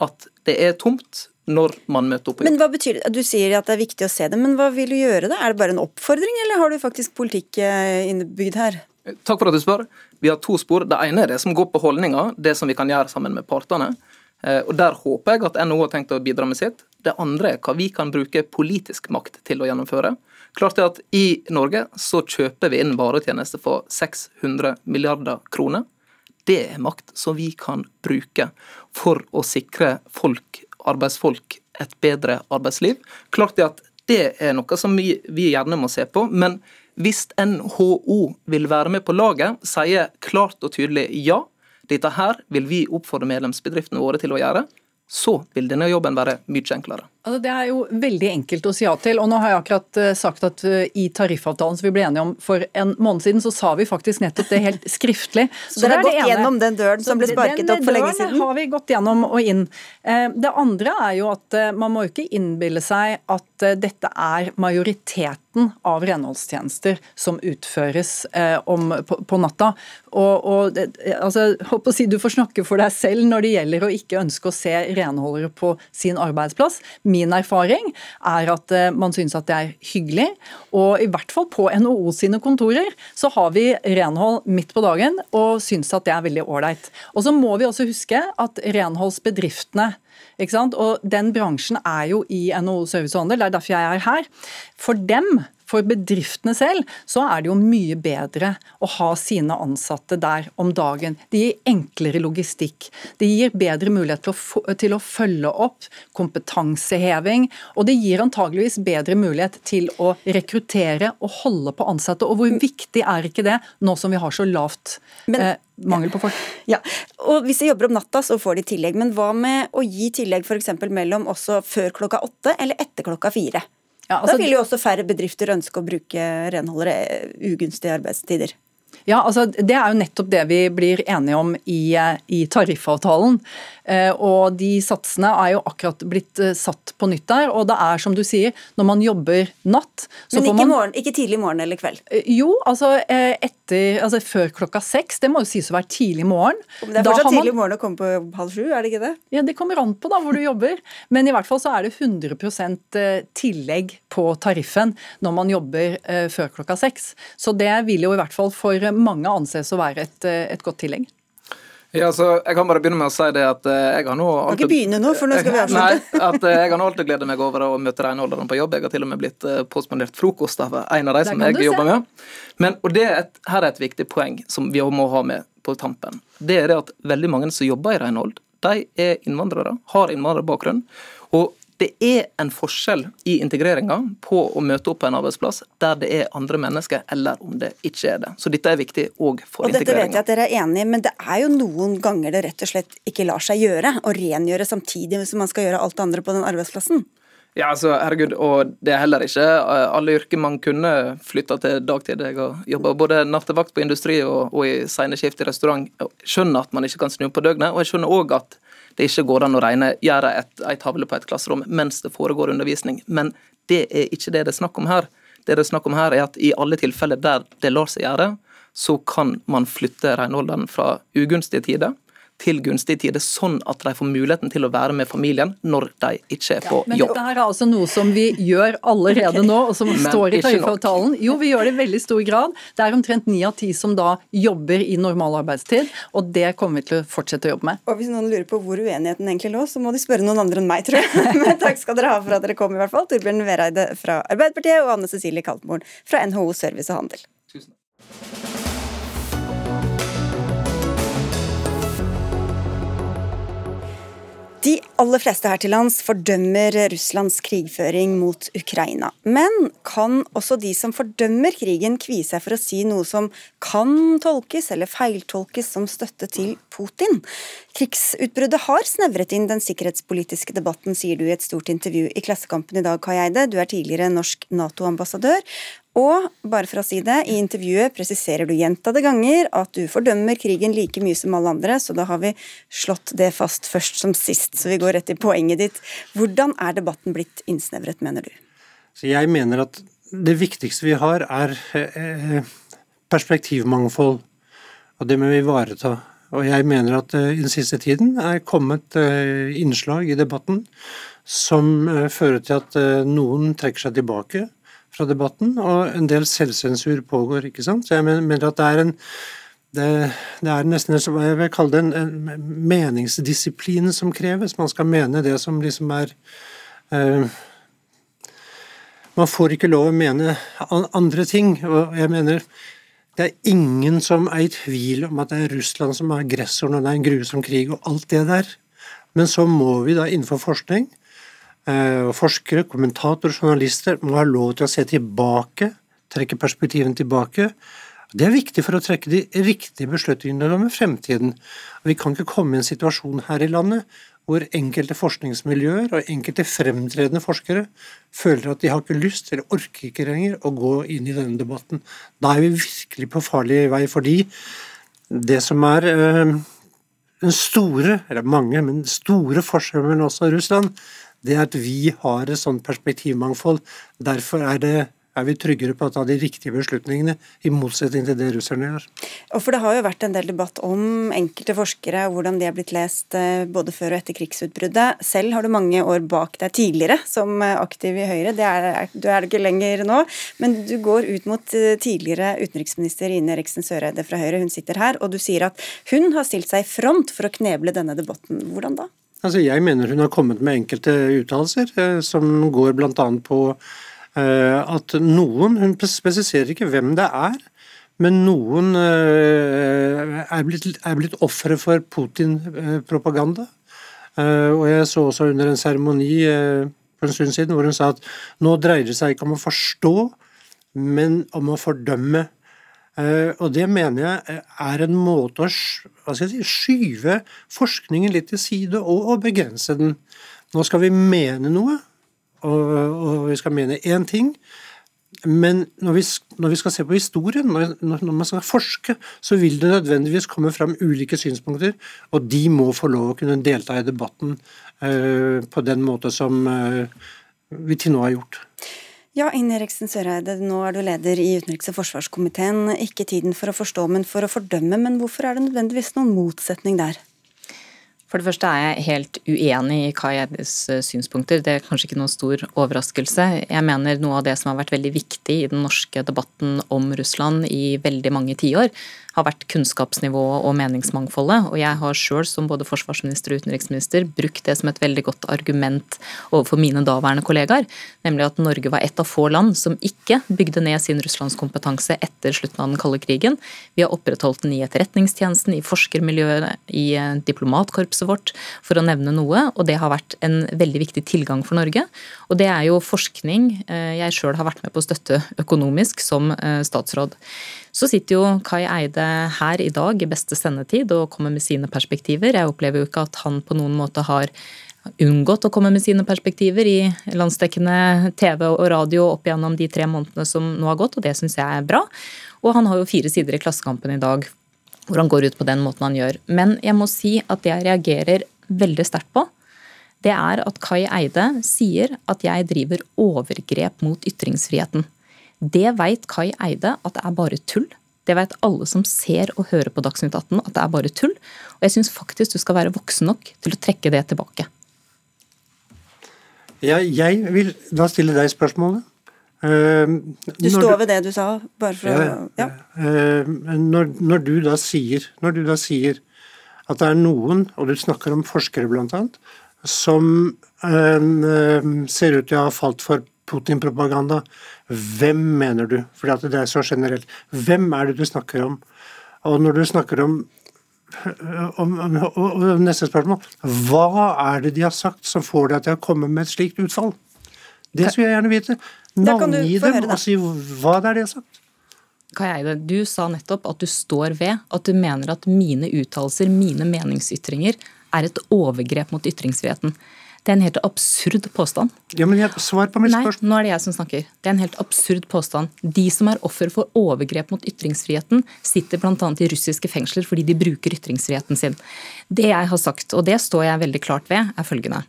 at det er tomt når man møter opp. Men hva betyr det? Du sier at det er viktig å se det, men hva vil du gjøre da? Er det bare en oppfordring, eller har du faktisk politikk eh, innebygd her? Takk for at du spør. Vi har to spor. Det ene er det som går på holdninger, det som vi kan gjøre sammen med partene. Eh, og Der håper jeg at NHO har tenkt å bidra med sitt. Det andre er hva vi kan bruke politisk makt til å gjennomføre. Klart er at I Norge så kjøper vi inn varetjenester for 600 milliarder kroner. Det er makt som vi kan bruke for å sikre folk, arbeidsfolk et bedre arbeidsliv. Klart er at det er noe som vi, vi gjerne må se på. men hvis NHO vil være med på laget, sier klart og tydelig ja, dette her vil vi oppfordre medlemsbedriftene våre til å gjøre. Så vil denne jobben være mye enklere. Altså, det er jo veldig enkelt å si ja til. og Nå har jeg akkurat uh, sagt at uh, i tariffavtalen som vi ble enige om for en måned siden, så sa vi faktisk nettopp det helt skriftlig. så, så dere har gått gjennom den døren som ble sparket opp for lenge siden? Den har vi gått gjennom og inn. Uh, det andre er jo at man må ikke innbille seg at dette er majoriteten av renholdstjenester som utføres om, på, på, natta. Og, og altså, håper å si Du får snakke for deg selv når det gjelder å ikke ønske å se renholdere på sin arbeidsplass Min erfaring er at eh, man syns at det er hyggelig. Og i hvert fall på NHO sine kontorer så har vi renhold midt på dagen og syns at det er veldig ålreit. Og så må vi også huske at renholdsbedriftene ikke sant? Og den bransjen er jo i NHO Service og Handel, det er derfor jeg er her. For dem for bedriftene selv så er det jo mye bedre å ha sine ansatte der om dagen. Det gir enklere logistikk. Det gir bedre mulighet til å, til å følge opp kompetanseheving. Og det gir antageligvis bedre mulighet til å rekruttere og holde på ansatte. Og hvor viktig er ikke det nå som vi har så lavt men, eh, mangel på folk? Ja, og Hvis de jobber om natta, så får de tillegg. Men hva med å gi tillegg f.eks. mellom også før klokka åtte eller etter klokka fire? Ja, altså, da vil jo også færre bedrifter ønske å bruke renholdere ugunstige arbeidstider. Ja, altså Det er jo nettopp det vi blir enige om i, i tariffavtalen. Eh, og De satsene er jo akkurat blitt eh, satt på nytt der. og det er som du sier, Når man jobber natt Men ikke, man, morgen, ikke tidlig morgen eller kveld? Eh, jo, altså, etter, altså før klokka seks. Det må jo sies å være tidlig morgen. Men det er fortsatt tidlig morgen å komme på halv sju, er det ikke det? Ja, Det kommer an på da hvor du jobber. Men i hvert fall så er det 100% tillegg på tariffen når man jobber før klokka seks. Så det vil jo i hvert fall for mange anses å være et, et godt tillegg. Ja, altså, jeg kan bare begynne med å si det at eh, jeg har nå alltid... Kan ikke begynne nå, for nå skal vi avslutte. Nei, at eh, jeg har nå alltid gledet meg over å møte renholderne på jobb. Jeg har til og med blitt eh, påspandert frokost av en av de som jeg jobber med. Men, og det er et, her er et viktig poeng som vi må ha med på tampen. Det er det at veldig mange som jobber i renhold, de er innvandrere, har innvandrerbakgrunn. Og det er en forskjell i integreringa på å møte opp på en arbeidsplass der det er andre mennesker, eller om det ikke er det. Så dette er viktig òg for. Og Dette vet jeg at dere er enige i, men det er jo noen ganger det rett og slett ikke lar seg gjøre å rengjøre samtidig som man skal gjøre alt det andre på den arbeidsplassen? Ja, altså, herregud, og det er heller ikke eh, alle yrker man kunne flytta til dagtid. Jeg har jobba både nattevakt på industri og, og i sene skift i restaurant. Jeg skjønner at man ikke kan snu på døgnet, og jeg skjønner òg at det ikke går an å regne, gjøre ei tavle på et klasserom mens det foregår undervisning. Men det er ikke det det er snakk om her. Det det er snakk om her er at i alle tilfeller der det lar seg gjøre, så kan man flytte renholderen fra ugunstige tider til gunstige tider, sånn at de får muligheten til å være med familien når de ikke er på ja, men jobb. Men dette er altså noe som vi gjør allerede nå, og som står i tariffavtalen. Jo, vi gjør det i veldig stor grad. Det er omtrent ni av ti som da jobber i normal arbeidstid, og det kommer vi til å fortsette å jobbe med. Og hvis noen lurer på hvor uenigheten egentlig lå, så må de spørre noen andre enn meg, tror jeg. Men takk skal dere ha for at dere kom, i hvert fall. Torbjørn Vereide fra Arbeiderpartiet og Anne Cecilie Kaltmoren fra NHO Service og Handel. Tusen De aller fleste her til lands fordømmer Russlands krigføring mot Ukraina. Men kan også de som fordømmer krigen kvie seg for å si noe som kan tolkes eller feiltolkes som støtte til Putin? Krigsutbruddet har snevret inn den sikkerhetspolitiske debatten, sier du i et stort intervju i Klassekampen i dag, Kai Eide. Du er tidligere norsk Nato-ambassadør. Og bare for å si det, i intervjuet presiserer du gjentatte ganger at du fordømmer krigen like mye som alle andre, så da har vi slått det fast først som sist. Så vi går rett til poenget ditt. Hvordan er debatten blitt innsnevret, mener du? Så jeg mener at det viktigste vi har, er eh, perspektivmangfold. Og det må vi ivareta. Og jeg mener at eh, i den siste tiden er kommet eh, innslag i debatten som fører til at noen trekker seg tilbake fra debatten, og en del selvsensur pågår. ikke sant? Så jeg mener at det er en det, det er nesten jeg vil kalle det en, en, meningsdisiplin som kreves. Man skal mene det som liksom er uh, Man får ikke lov å mene andre ting. og jeg mener det er ingen som er i tvil om at det er Russland som er aggressoren, og det er en grusom krig og alt det der. Men så må vi da innenfor forskning forskere, kommentatorer, journalister må ha lov til å se tilbake, trekke perspektivene tilbake. Det er viktig for å trekke de riktige beslutningene om fremtiden. Vi kan ikke komme i en situasjon her i landet hvor enkelte forskningsmiljøer og enkelte fremtredende forskere føler at de har ikke lyst eller orker ikke lenger å gå inn i denne debatten. Da er vi virkelig på farlig vei, fordi det som er øh, den store, eller mange, men store forskjellen mellom oss og Russland, det er at vi har et sånt perspektivmangfold. Derfor er, det, er vi tryggere på å ta de riktige beslutningene, i motsetning til det russerne gjør. Og for Det har jo vært en del debatt om enkelte forskere, og hvordan de har blitt lest eh, både før og etter krigsutbruddet. Selv har du mange år bak deg tidligere som eh, aktiv i Høyre. Det er, du er det ikke lenger nå, men du går ut mot eh, tidligere utenriksminister Ine Eriksen Søreide fra Høyre. Hun sitter her, og du sier at hun har stilt seg i front for å kneble denne debatten. Hvordan da? Altså, jeg mener hun har kommet med enkelte uttalelser eh, som går bl.a. på eh, at noen Hun spesifiserer ikke hvem det er, men noen eh, er blitt, er blitt ofre for Putin-propaganda. Og jeg så også under en seremoni for en stund siden hvor hun sa at nå dreier det seg ikke om å forstå, men om å fordømme og det mener jeg eh, er en måte å si, skyve forskningen litt til side og, og, begrense den. Nå skal vi mene noe, og, og vi skal mene én ting. Men når vi, når vi, skal se på historien, når, når, man skal forske, så vil det nødvendigvis komme fram ulike synspunkter, og de må få lov å kunne delta i debatten uh, på den måte som uh, vi til nå har gjort. Ja, Ine Eriksen Søreide, nå er du leder i utenriks- og forsvarskomiteen. Ikke tiden for å forstå, men for å fordømme. Men hvorfor er det nødvendigvis noen motsetning der? For det første er jeg helt uenig i Kai Eides eh, synspunkter. Det er kanskje ikke noen stor overraskelse. Jeg mener noe av det som har vært veldig viktig i den norske debatten om Russland i veldig mange tiår, har vært kunnskapsnivået og meningsmangfoldet. Og jeg har sjøl som både forsvarsminister og utenriksminister brukt det som et veldig godt argument overfor mine daværende kollegaer, nemlig at Norge var et av få land som ikke bygde ned sin russlandskompetanse etter slutten av den kalde krigen. Vi har opprettholdt den i etterretningstjenesten, i forskermiljøet, i eh, diplomatkorpset vårt, for å nevne noe. Og det har vært en veldig viktig tilgang for Norge. Og det er jo forskning eh, jeg sjøl har vært med på å støtte økonomisk som eh, statsråd. Så sitter jo Kai Eide her i dag i beste sendetid og kommer med sine perspektiver. Jeg opplever jo ikke at han på noen måte har unngått å komme med sine perspektiver i landsdekkende TV og radio opp gjennom de tre månedene som nå har gått, og det syns jeg er bra. Og han har jo fire sider i Klassekampen i dag hvor han går ut på den måten han gjør. Men jeg må si at det jeg reagerer veldig sterkt på, det er at Kai Eide sier at jeg driver overgrep mot ytringsfriheten. Det veit Kai Eide at det er bare tull. Det vet alle som ser og hører på Dagsnytt 18 at det er bare tull. Og jeg syns faktisk du skal være voksen nok til å trekke det tilbake. Jeg, jeg vil da stille deg spørsmålet. Uh, du står ved det du sa? bare for ja, å... Ja. Uh, når, når, du da sier, når du da sier at det er noen, og du snakker om forskere bl.a., som uh, ser ut til å ha falt for Putin-propaganda, hvem mener du? Fordi det er så generelt. Hvem er det du snakker om? Og når du snakker om om, om, om neste spørsmål Hva er det de har sagt som får deg til å komme med et slikt utfall? Det skulle jeg gjerne vite. Navngi dem og si hva det er de har sagt. Kajeide, du sa nettopp at du står ved at du mener at mine uttalelser, mine meningsytringer, er et overgrep mot ytringsfriheten. Det er en helt absurd påstand. Ja, men jeg, Svar på mitt spørsmål. Nei, nå er det jeg som snakker. Det er en helt absurd påstand. De som er offer for overgrep mot ytringsfriheten, sitter bl.a. i russiske fengsler fordi de bruker ytringsfriheten sin. Det jeg har sagt, og det står jeg veldig klart ved, er følgende.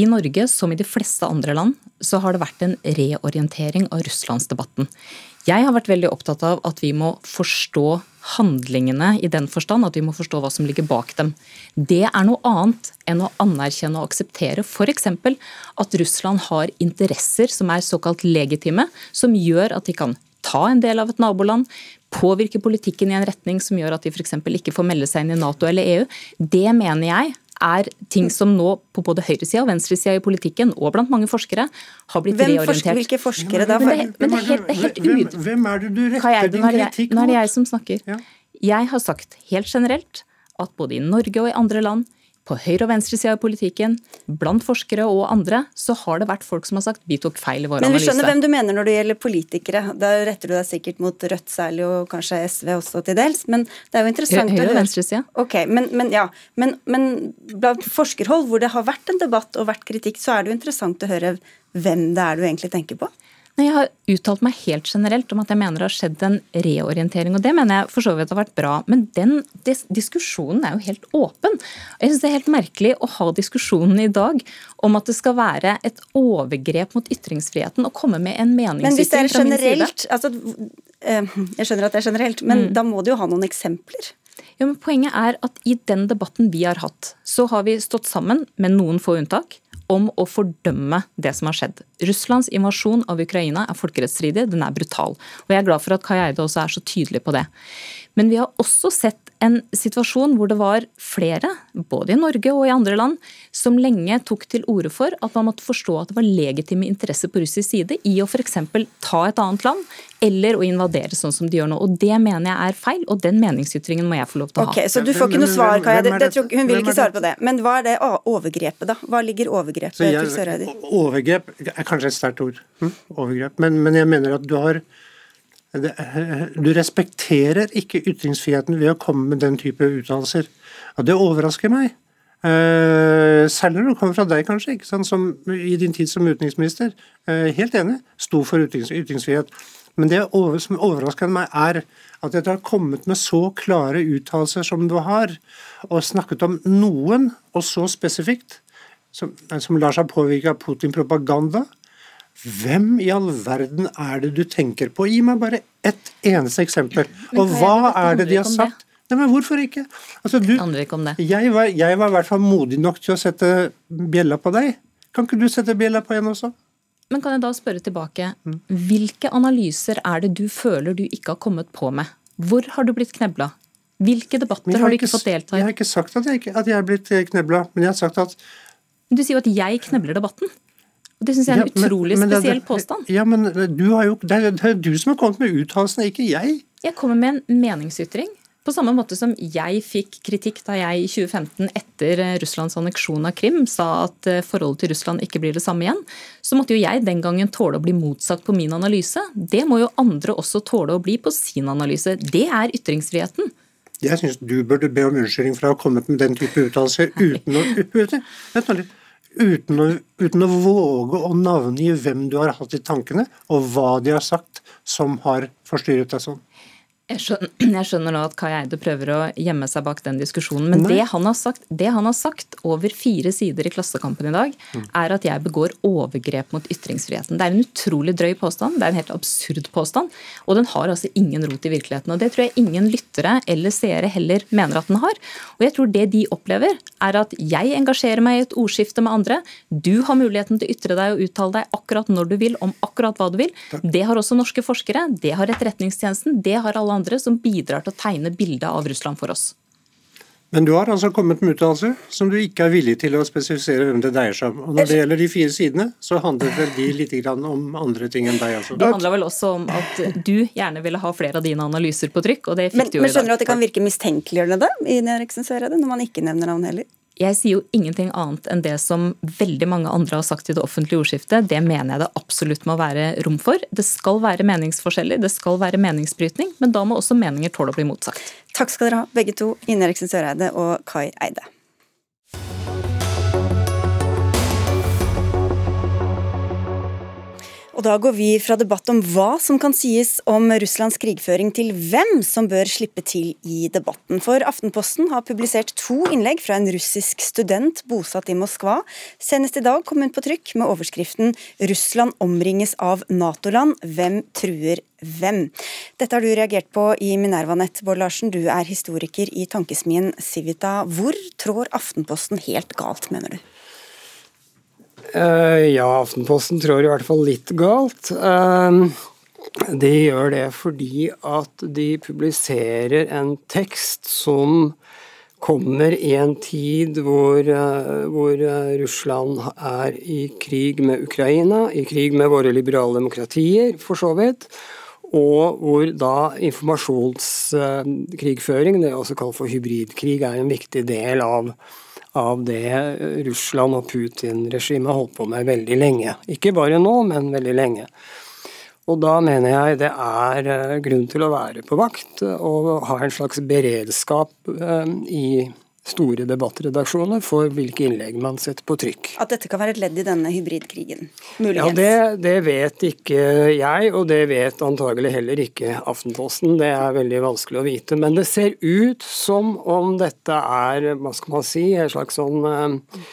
I Norge, som i de fleste andre land, så har det vært en reorientering av russlandsdebatten. Jeg har vært veldig opptatt av at vi må forstå handlingene i den forstand at vi må forstå hva som ligger bak dem. Det er noe annet enn å anerkjenne og akseptere f.eks. at Russland har interesser som er såkalt legitime, som gjør at de kan ta en del av et naboland, påvirke politikken i en retning som gjør at de f.eks. ikke får melde seg inn i Nato eller EU. Det mener jeg er ting som nå på både høyresida og venstresida i politikken, og blant mange forskere, har blitt hvem reorientert. Forsker, hvilke forskere da? Men det, men det er helt, det er helt hvem, hvem, er det du retter din kritikk mot? Nå er det jeg som snakker. Jeg har sagt helt generelt at både i Norge og i andre land på høyre- og venstresida i politikken, blant forskere og andre, så har det vært folk som har sagt vi tok feil i vår analyse. Men vi skjønner hvem du mener når det gjelder politikere. Da retter du deg sikkert mot Rødt særlig, og kanskje SV også til dels. Men det er jo interessant Høyre- og venstresida. Ok, men, men, ja. Men, men blant forskerhold, hvor det har vært en debatt og vært kritikk, så er det jo interessant å høre hvem det er du egentlig tenker på. Nei, Jeg har uttalt meg helt generelt om at jeg mener det har skjedd en reorientering. og Det mener jeg for så vidt har vært bra. Men den dis diskusjonen er jo helt åpen. Jeg synes Det er helt merkelig å ha diskusjonen i dag om at det skal være et overgrep mot ytringsfriheten å komme med en meningsytring fra min side. Altså, eh, jeg skjønner at det er generelt, men mm. da må du jo ha noen eksempler. Ja, men Poenget er at i den debatten vi har hatt, så har vi stått sammen, med noen få unntak, om å fordømme det som har skjedd. Russlands invasjon av Ukraina er folkerettsstridig, den er brutal. Og jeg er glad for at Kai Eide også er så tydelig på det. Men vi har også sett en situasjon hvor det var flere, både i Norge og i andre land, som lenge tok til orde for at man måtte forstå at det var legitime interesser på russisk side i å f.eks. ta et annet land, eller å invadere sånn som de gjør nå. Og Det mener jeg er feil, og den meningsytringen må jeg få lov til å ha. Ok, Så du får ikke noe svar, Kaja. Hun vil ikke svare på det. Men hva er det overgrepet, da? Hva ligger overgrepet til Søreide i? Overgrep er kanskje et sterkt ord. Hm? Overgrep. Men, men jeg mener at du har du respekterer ikke ytringsfriheten ved å komme med den type uttalelser. Og det overrasker meg. Uh, særlig når det kommer fra deg, kanskje, som i din tid som utenriksminister. Uh, helt enig, sto for ytrings ytringsfrihet. Men det som overrasker meg, er at dere har kommet med så klare uttalelser som du har, og snakket om noen, og så spesifikt, som, som lar seg påvirke av Putin-propaganda, hvem i all verden er det du tenker på? Gi meg bare ett eneste eksempel. Og hva er det de har sagt? Nei, men hvorfor ikke? Altså, du, jeg, var, jeg var i hvert fall modig nok til å sette bjella på deg. Kan ikke du sette bjella på en også? Men kan jeg da spørre tilbake, mm. hvilke analyser er det du føler du ikke har kommet på med? Hvor har du blitt knebla? Hvilke debatter har, har, du ikke fått delta i? Jeg har ikke sagt at jeg, at jeg er blitt knebla, men jeg har sagt at Du sier jo at jeg knebler debatten. Og Det syns jeg er en ja, utrolig men, men spesiell det, påstand. Ja, men du har jo, det, er, det er du som har kommet med uttalelsene, ikke jeg. Jeg kommer med en meningsytring. På samme måte som jeg fikk kritikk da jeg i 2015 etter Russlands anneksjon av Krim sa at eh, forholdet til Russland ikke blir det samme igjen, så måtte jo jeg den gangen tåle å bli motsagt på min analyse. Det må jo andre også tåle å bli på sin analyse. Det er ytringsfriheten. Jeg syns du burde be om unnskyldning for å ha kommet med den type uttalelser uten å Vent nå litt uten å, uten å, våge å navngi hvem du har hatt i tankene, og hva de har sagt som har forstyrret deg sånn? Jeg skjønner, jeg skjønner, nå at Kai Eide prøver å gjemme seg bak den diskusjonen. Men det han, sagt, det han, har sagt, over fire sider i Klassekampen i dag, mm. er at jeg begår overgrep mot ytringsfriheten. Det er en utrolig drøy påstand. Det er en helt absurd påstand. Og den har altså ingen rot i virkeligheten. Og det tror jeg ingen lyttere eller seere heller mener at den har. Og jeg tror det de opplever, er at jeg engasjerer meg i et ordskifte med andre. Du har muligheten til å ytre deg og uttale deg akkurat når du vil, om akkurat hva du vil. Det har også norske forskere. Det har Etterretningstjenesten. Det har alle andre andre som bidrar til å tegne bildet av Russland for oss. Men du har altså kommet med uttalelser som du ikke er villig til å spesifisere hvem det dreier seg om. Og Når det gjelder de fire sidene, så handler vel de litt om andre ting enn deg. Altså. Det handler vel også om at du gjerne ville ha flere av dine analyser på trykk, og det fikk men, du jo i dag. Men skjønner du at det kan virke mistenkeliggjørende da, i Eriksen Søreide, når man ikke nevner navn heller? Jeg sier jo ingenting annet enn det som veldig mange andre har sagt i det offentlige ordskiftet. Det mener jeg det absolutt må være rom for. Det skal være meningsforskjeller, det skal være meningsbrytning, men da må også meninger tåle å bli motsagt. Takk skal dere ha, begge to, Ine Eriksen Søreide og Kai Eide. Og da går vi fra debatt om hva som kan sies om Russlands krigføring, til hvem som bør slippe til i debatten. For Aftenposten har publisert to innlegg fra en russisk student bosatt i Moskva. Senest i dag kom hun på trykk med overskriften 'Russland omringes av Nato-land. Hvem truer hvem?' Dette har du reagert på i Minervanett, Bård Larsen. Du er historiker i tankesmien Civita. Hvor trår Aftenposten helt galt, mener du? Uh, ja, Aftenposten trår i hvert fall litt galt. Uh, de gjør det fordi at de publiserer en tekst som kommer i en tid hvor, uh, hvor Russland er i krig med Ukraina, i krig med våre liberale demokratier, for så vidt. Og hvor da informasjonskrigføring, det er også kalt for hybridkrig, er en viktig del av av det Russland og Putin-regimet holdt på med veldig lenge. Ikke bare nå, men veldig lenge. Og da mener jeg det er eh, grunn til å være på vakt og ha en slags beredskap i i store debattredaksjoner for hvilke innlegg man setter på trykk. At dette kan være et ledd i denne hybridkrigen? Muligens? Ja, det, det, vet ikke jeg, og det vet antagelig heller ikke Aftenposten. Det er veldig vanskelig å vite. Men det ser ut som om dette er, hva skal man si, en slags sånn uh,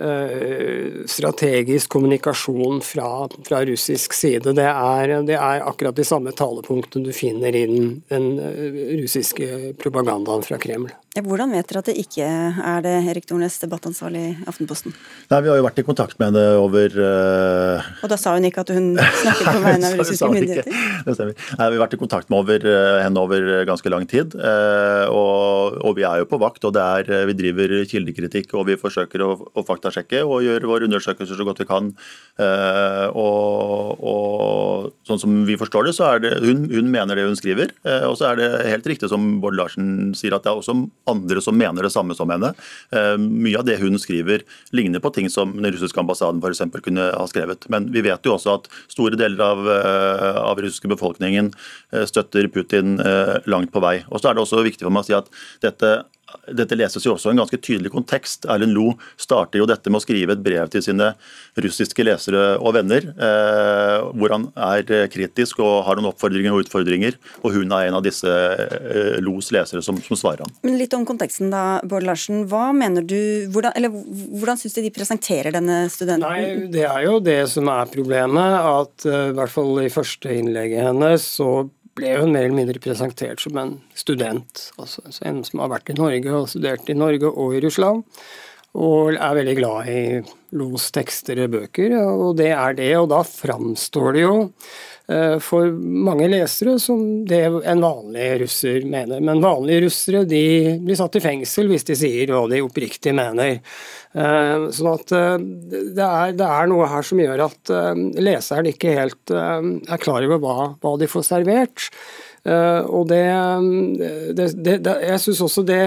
Eh, strategisk kommunikasjon fra, fra russisk side. Det er, det er, akkurat de samme talepunktene du finner i den, den eh, russiske propagandaen fra Kreml. Hvordan vet dere at det ikke er det, Erik Dornes, debattansvarlig i Aftenposten? Nei, Vi har jo vært i kontakt med henne over uh... Og da sa hun ikke at hun snakket på vegne av russiske myndigheter? Det stemmer. Nei, Vi har vært i kontakt med over, henne over ganske lang tid. Uh, og, og, vi er jo på vakt. og det er, Vi driver kildekritikk og vi forsøker å, å faktasjekke og gjøre våre undersøkelser så godt vi kan. Eh, og, og sånn som vi forstår det, så er det hun, hun mener det hun skriver. Eh, og så er det helt riktig som Bård Larsen sier, at det er også andre som mener det samme som henne. Eh, mye av det hun skriver ligner på ting som den russiske ambassaden for eksempel, kunne ha skrevet. Men vi vet jo også at store deler av, av russiske befolkningen støtter Putin langt på vei. Og så er det også viktig for meg å si at dette dette leses jo også i en ganske tydelig kontekst. Erlend Lo starter jo dette med å skrive et brev til sine russiske lesere og venner, eh, hvor han er kritisk og har noen oppfordringer og utfordringer. Og hun er en av disse eh, Los lesere som, som, svarer ham. Men Litt om konteksten da, Bård Larsen. Hva mener du, Hvordan, eller, hvordan syns du de presenterer denne studenten? Nei, Det er jo det som er problemet, at uh, i hvert fall i første innlegget hennes så ble hun mer eller mindre presentert som en student. Altså en som har vært i Norge og studert i Norge og i Russland. Og er veldig glad i Los tekster og bøker, og det er det. Og da framstår det jo for mange lesere som det en vanlig russer mener. Men vanlige russere de blir satt i fengsel hvis de sier hva de oppriktig mener. Eh, sånn at eh, det er, det er noe her som gjør at leseren ikke helt er klar over hva, hva de får servert. Og det, det, det Jeg syns også det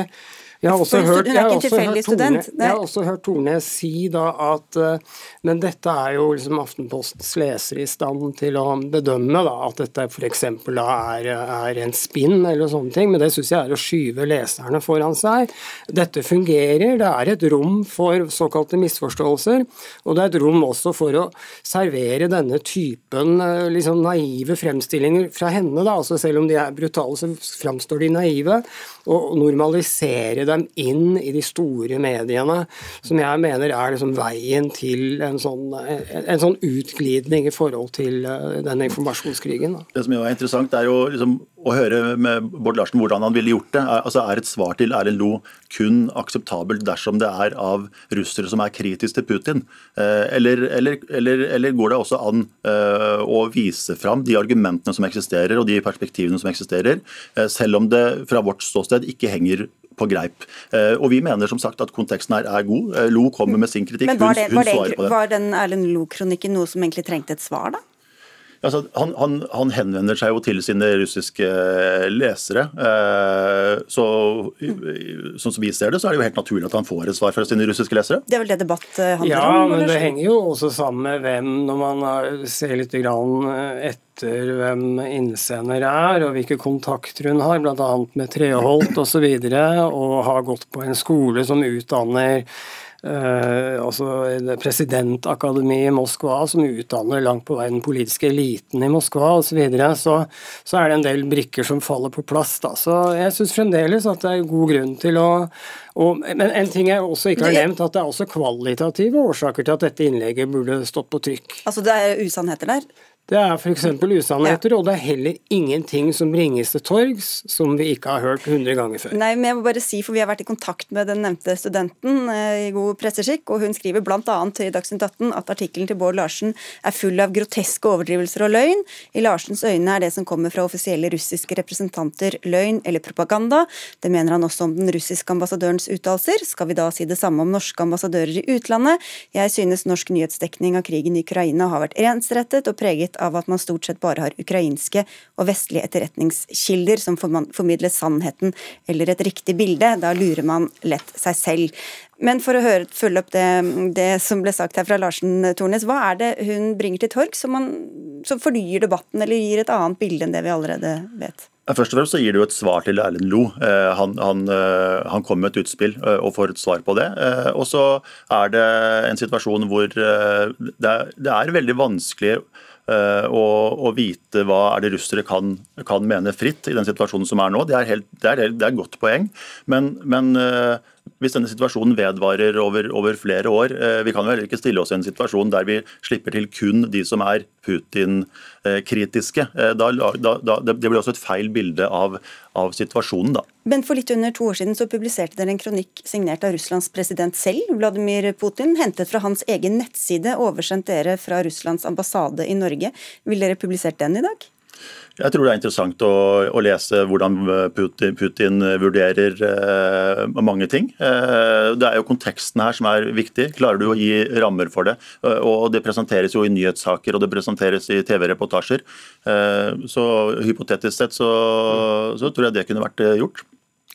Jeg har også hørt, jeg har også hørt Torne, jeg har også hørt Torne si da at eh, Men dette er jo liksom Aftenpostens lesere i stand til å bedømme, da, at dette f.eks. da er, er en spinn eller sånne ting. Men det syns jeg er å skyve leserne foran seg. Dette fungerer. Det er et rom for såkalte misforståelser. Og det er et rom også for å servere denne typen eh, liksom naive fremstillinger fra henne. da, altså Selv om de er brutale, så framstår de naive. Og normalisere dem inn i de store mediene, som jeg mener er liksom veien til en sånn, en, sånn utglidning i forhold til den denne informasjonskrigen. Da. Det som er interessant, er jo liksom å høre med Bård Larsen hvordan han ville gjort det. Altså er et svar til Erlend Lo kun akseptabelt dersom det er av russere som er kritiske til Putin? Eh, eller, eller, eller, eller går det også an eh, å vise fram de argumentene som eksisterer og de perspektivene som eksisterer, eh, selv om det fra vårt ståsted ikke henger på greip. Eh, og Vi mener som sagt at konteksten her er god. Eh, Lo kommer med sin kritikk. Men var, det, var, det. var den Erlend Lo-kronikken noe som egentlig trengte et svar, da? Altså, han, han, han henvender seg jo til sine russiske lesere. Eh, så Sånn som vi ser det, så er det jo helt naturlig at han får et svar fra sine russiske lesere. Det er vel det debatt eh, handler Ja, om? men eller? det henger jo også sammen med hvem, når man ser litt grann eh, etter hvem innsender er, og hvilke kontakter hun har, bl.a. med Treholt osv., og, så videre, og har gått på en skole som utdanner Eh, altså det Presidentakademiet i Moskva, som utdanner langt på vei den politiske eliten i Moskva osv., så, videre, så så er det en del brikker som faller på plass. Da. Så jeg syns fremdeles at det er god grunn til å og, Men en ting jeg også ikke har nevnt, at det er også kvalitative årsaker til at dette innlegget burde stått på trykk. Altså det er usannheter der? Det er f.eks. usannheter, og det er heller ingenting som bringes til torgs som vi ikke har hørt 100 ganger før. Nei, men jeg må bare si, for Vi har vært i kontakt med den nevnte studenten eh, i god presseskikk, og hun skriver bl.a. i Dagsnytt 18 at artikkelen til Bård Larsen er full av groteske overdrivelser og løgn. I Larsens øyne er det som kommer fra offisielle russiske representanter løgn eller propaganda. Det mener han også om den russiske ambassadørens uttalelser. Skal vi da si det samme om norske ambassadører i utlandet? Jeg synes norsk nyhetsdekning av krigen i Ukraina har vært ensrettet og preget av at man stort sett bare har ukrainske og vestlige etterretningskilder som formidler sannheten eller et riktig bilde. Da lurer man lett seg selv. Men for å høre, følge opp det, det som ble sagt her fra Larsen Tornes, hva er det hun bringer til torg som, man- som fornyer debatten eller gir et annet bilde enn det vi allerede vet? Først og fremst så gir det jo et svar til Erlend Lo. Eh, Han, han, eh, han kom med et utspill eh, og får et svar på det. Og så er det en situasjon hvor det er, det er veldig vanskelig eh, å, å vite hva er det russere kan, kan mene fritt i den situasjonen som er nå. Det er, helt, det er, det er et godt poeng. Men, men eh, hvis denne situasjonen vedvarer over, over flere år eh, Vi kan vel ikke stille oss i en situasjon der vi slipper til kun de som er Putin-kritiske. Eh, det blir også et feil bilde av, av situasjonen, da. Men for litt under to år siden så publiserte dere en kronikk signert av Russlands president selv, Vladimir Putin, hentet fra hans egen nettside, oversendt dere fra Russlands ambassade i Norge. Vil dere publisert den i dag? Jeg tror det er interessant å, å lese hvordan Putin, Putin vurderer eh, mange ting. Eh, det er jo konteksten her som er viktig. Klarer du å gi rammer for det? Eh, og Det presenteres jo i nyhetssaker og det presenteres i TV-reportasjer. Eh, så hypotetisk sett så, så tror jeg det kunne vært eh, gjort.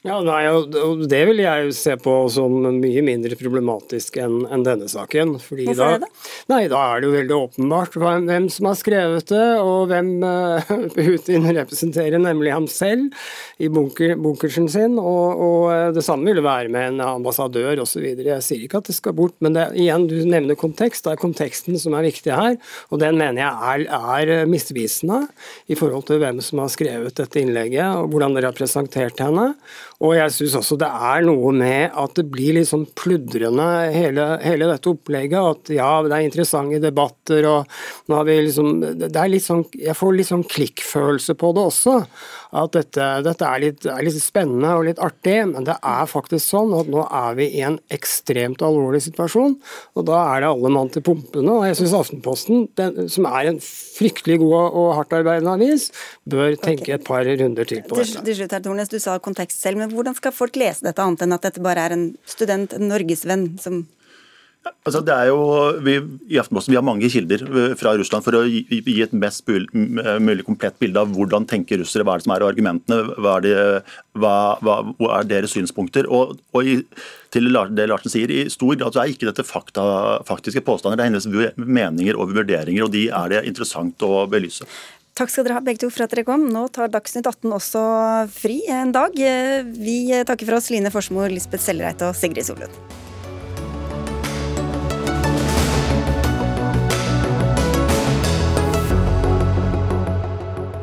Ja, nei, og Det vil jeg se på som mye mindre problematisk enn en denne saken. Fordi Hvorfor da, det? Nei, Da er det jo veldig åpenbart hvem hvem som har skrevet det, og hvem eh, Putin representerer, nemlig ham selv, i bunker, bunkersen sin. Og, og eh, Det samme vil være med en ambassadør osv. Jeg sier ikke at det skal bort, men det, igjen, du nevner kontekst. Det er konteksten som er viktig her, og den mener jeg er, er misvisende i forhold til hvem som har skrevet dette innlegget, og hvordan dere har presentert henne. Og jeg syns også det er noe med at det blir litt sånn pludrende, hele, hele dette opplegget. At ja, det er interessante debatter, og nå har vi liksom Det er litt sånn Jeg får litt sånn klikkfølelse på det også. At dette, dette er, litt, er litt spennende og litt artig, men det er faktisk sånn at nå er vi i en ekstremt alvorlig situasjon. Og da er det alle mann til pumpene. Og jeg syns Aftenposten, den, som er en fryktelig god og hardtarbeidende avis, bør tenke et par runder til på dette. til slutt, herr Tornes, Du sa kontekst selv, men hvordan skal folk lese dette annet enn at dette bare er en student, en norgesvenn, som Altså, det er jo, vi, I Aftenposten vi har mange kilder eh, fra Russland for å gi, gi et mest mulig komplett bilde av hvordan tenker russere, hva er det som er argumentene, hva er, det, hva, hva, hva er deres synspunkter. Og, og i, til det Larsen sier, I stor grad så er ikke dette fakta, faktiske påstander, det er hennes meninger og vurderinger, og de er det interessant å belyse. Takk skal dere ha begge to for at dere kom. Nå tar Dagsnytt 18 også fri en dag. Vi takker for oss Line Forsmo, Lisbeth Sellereite og Sigrid Solund.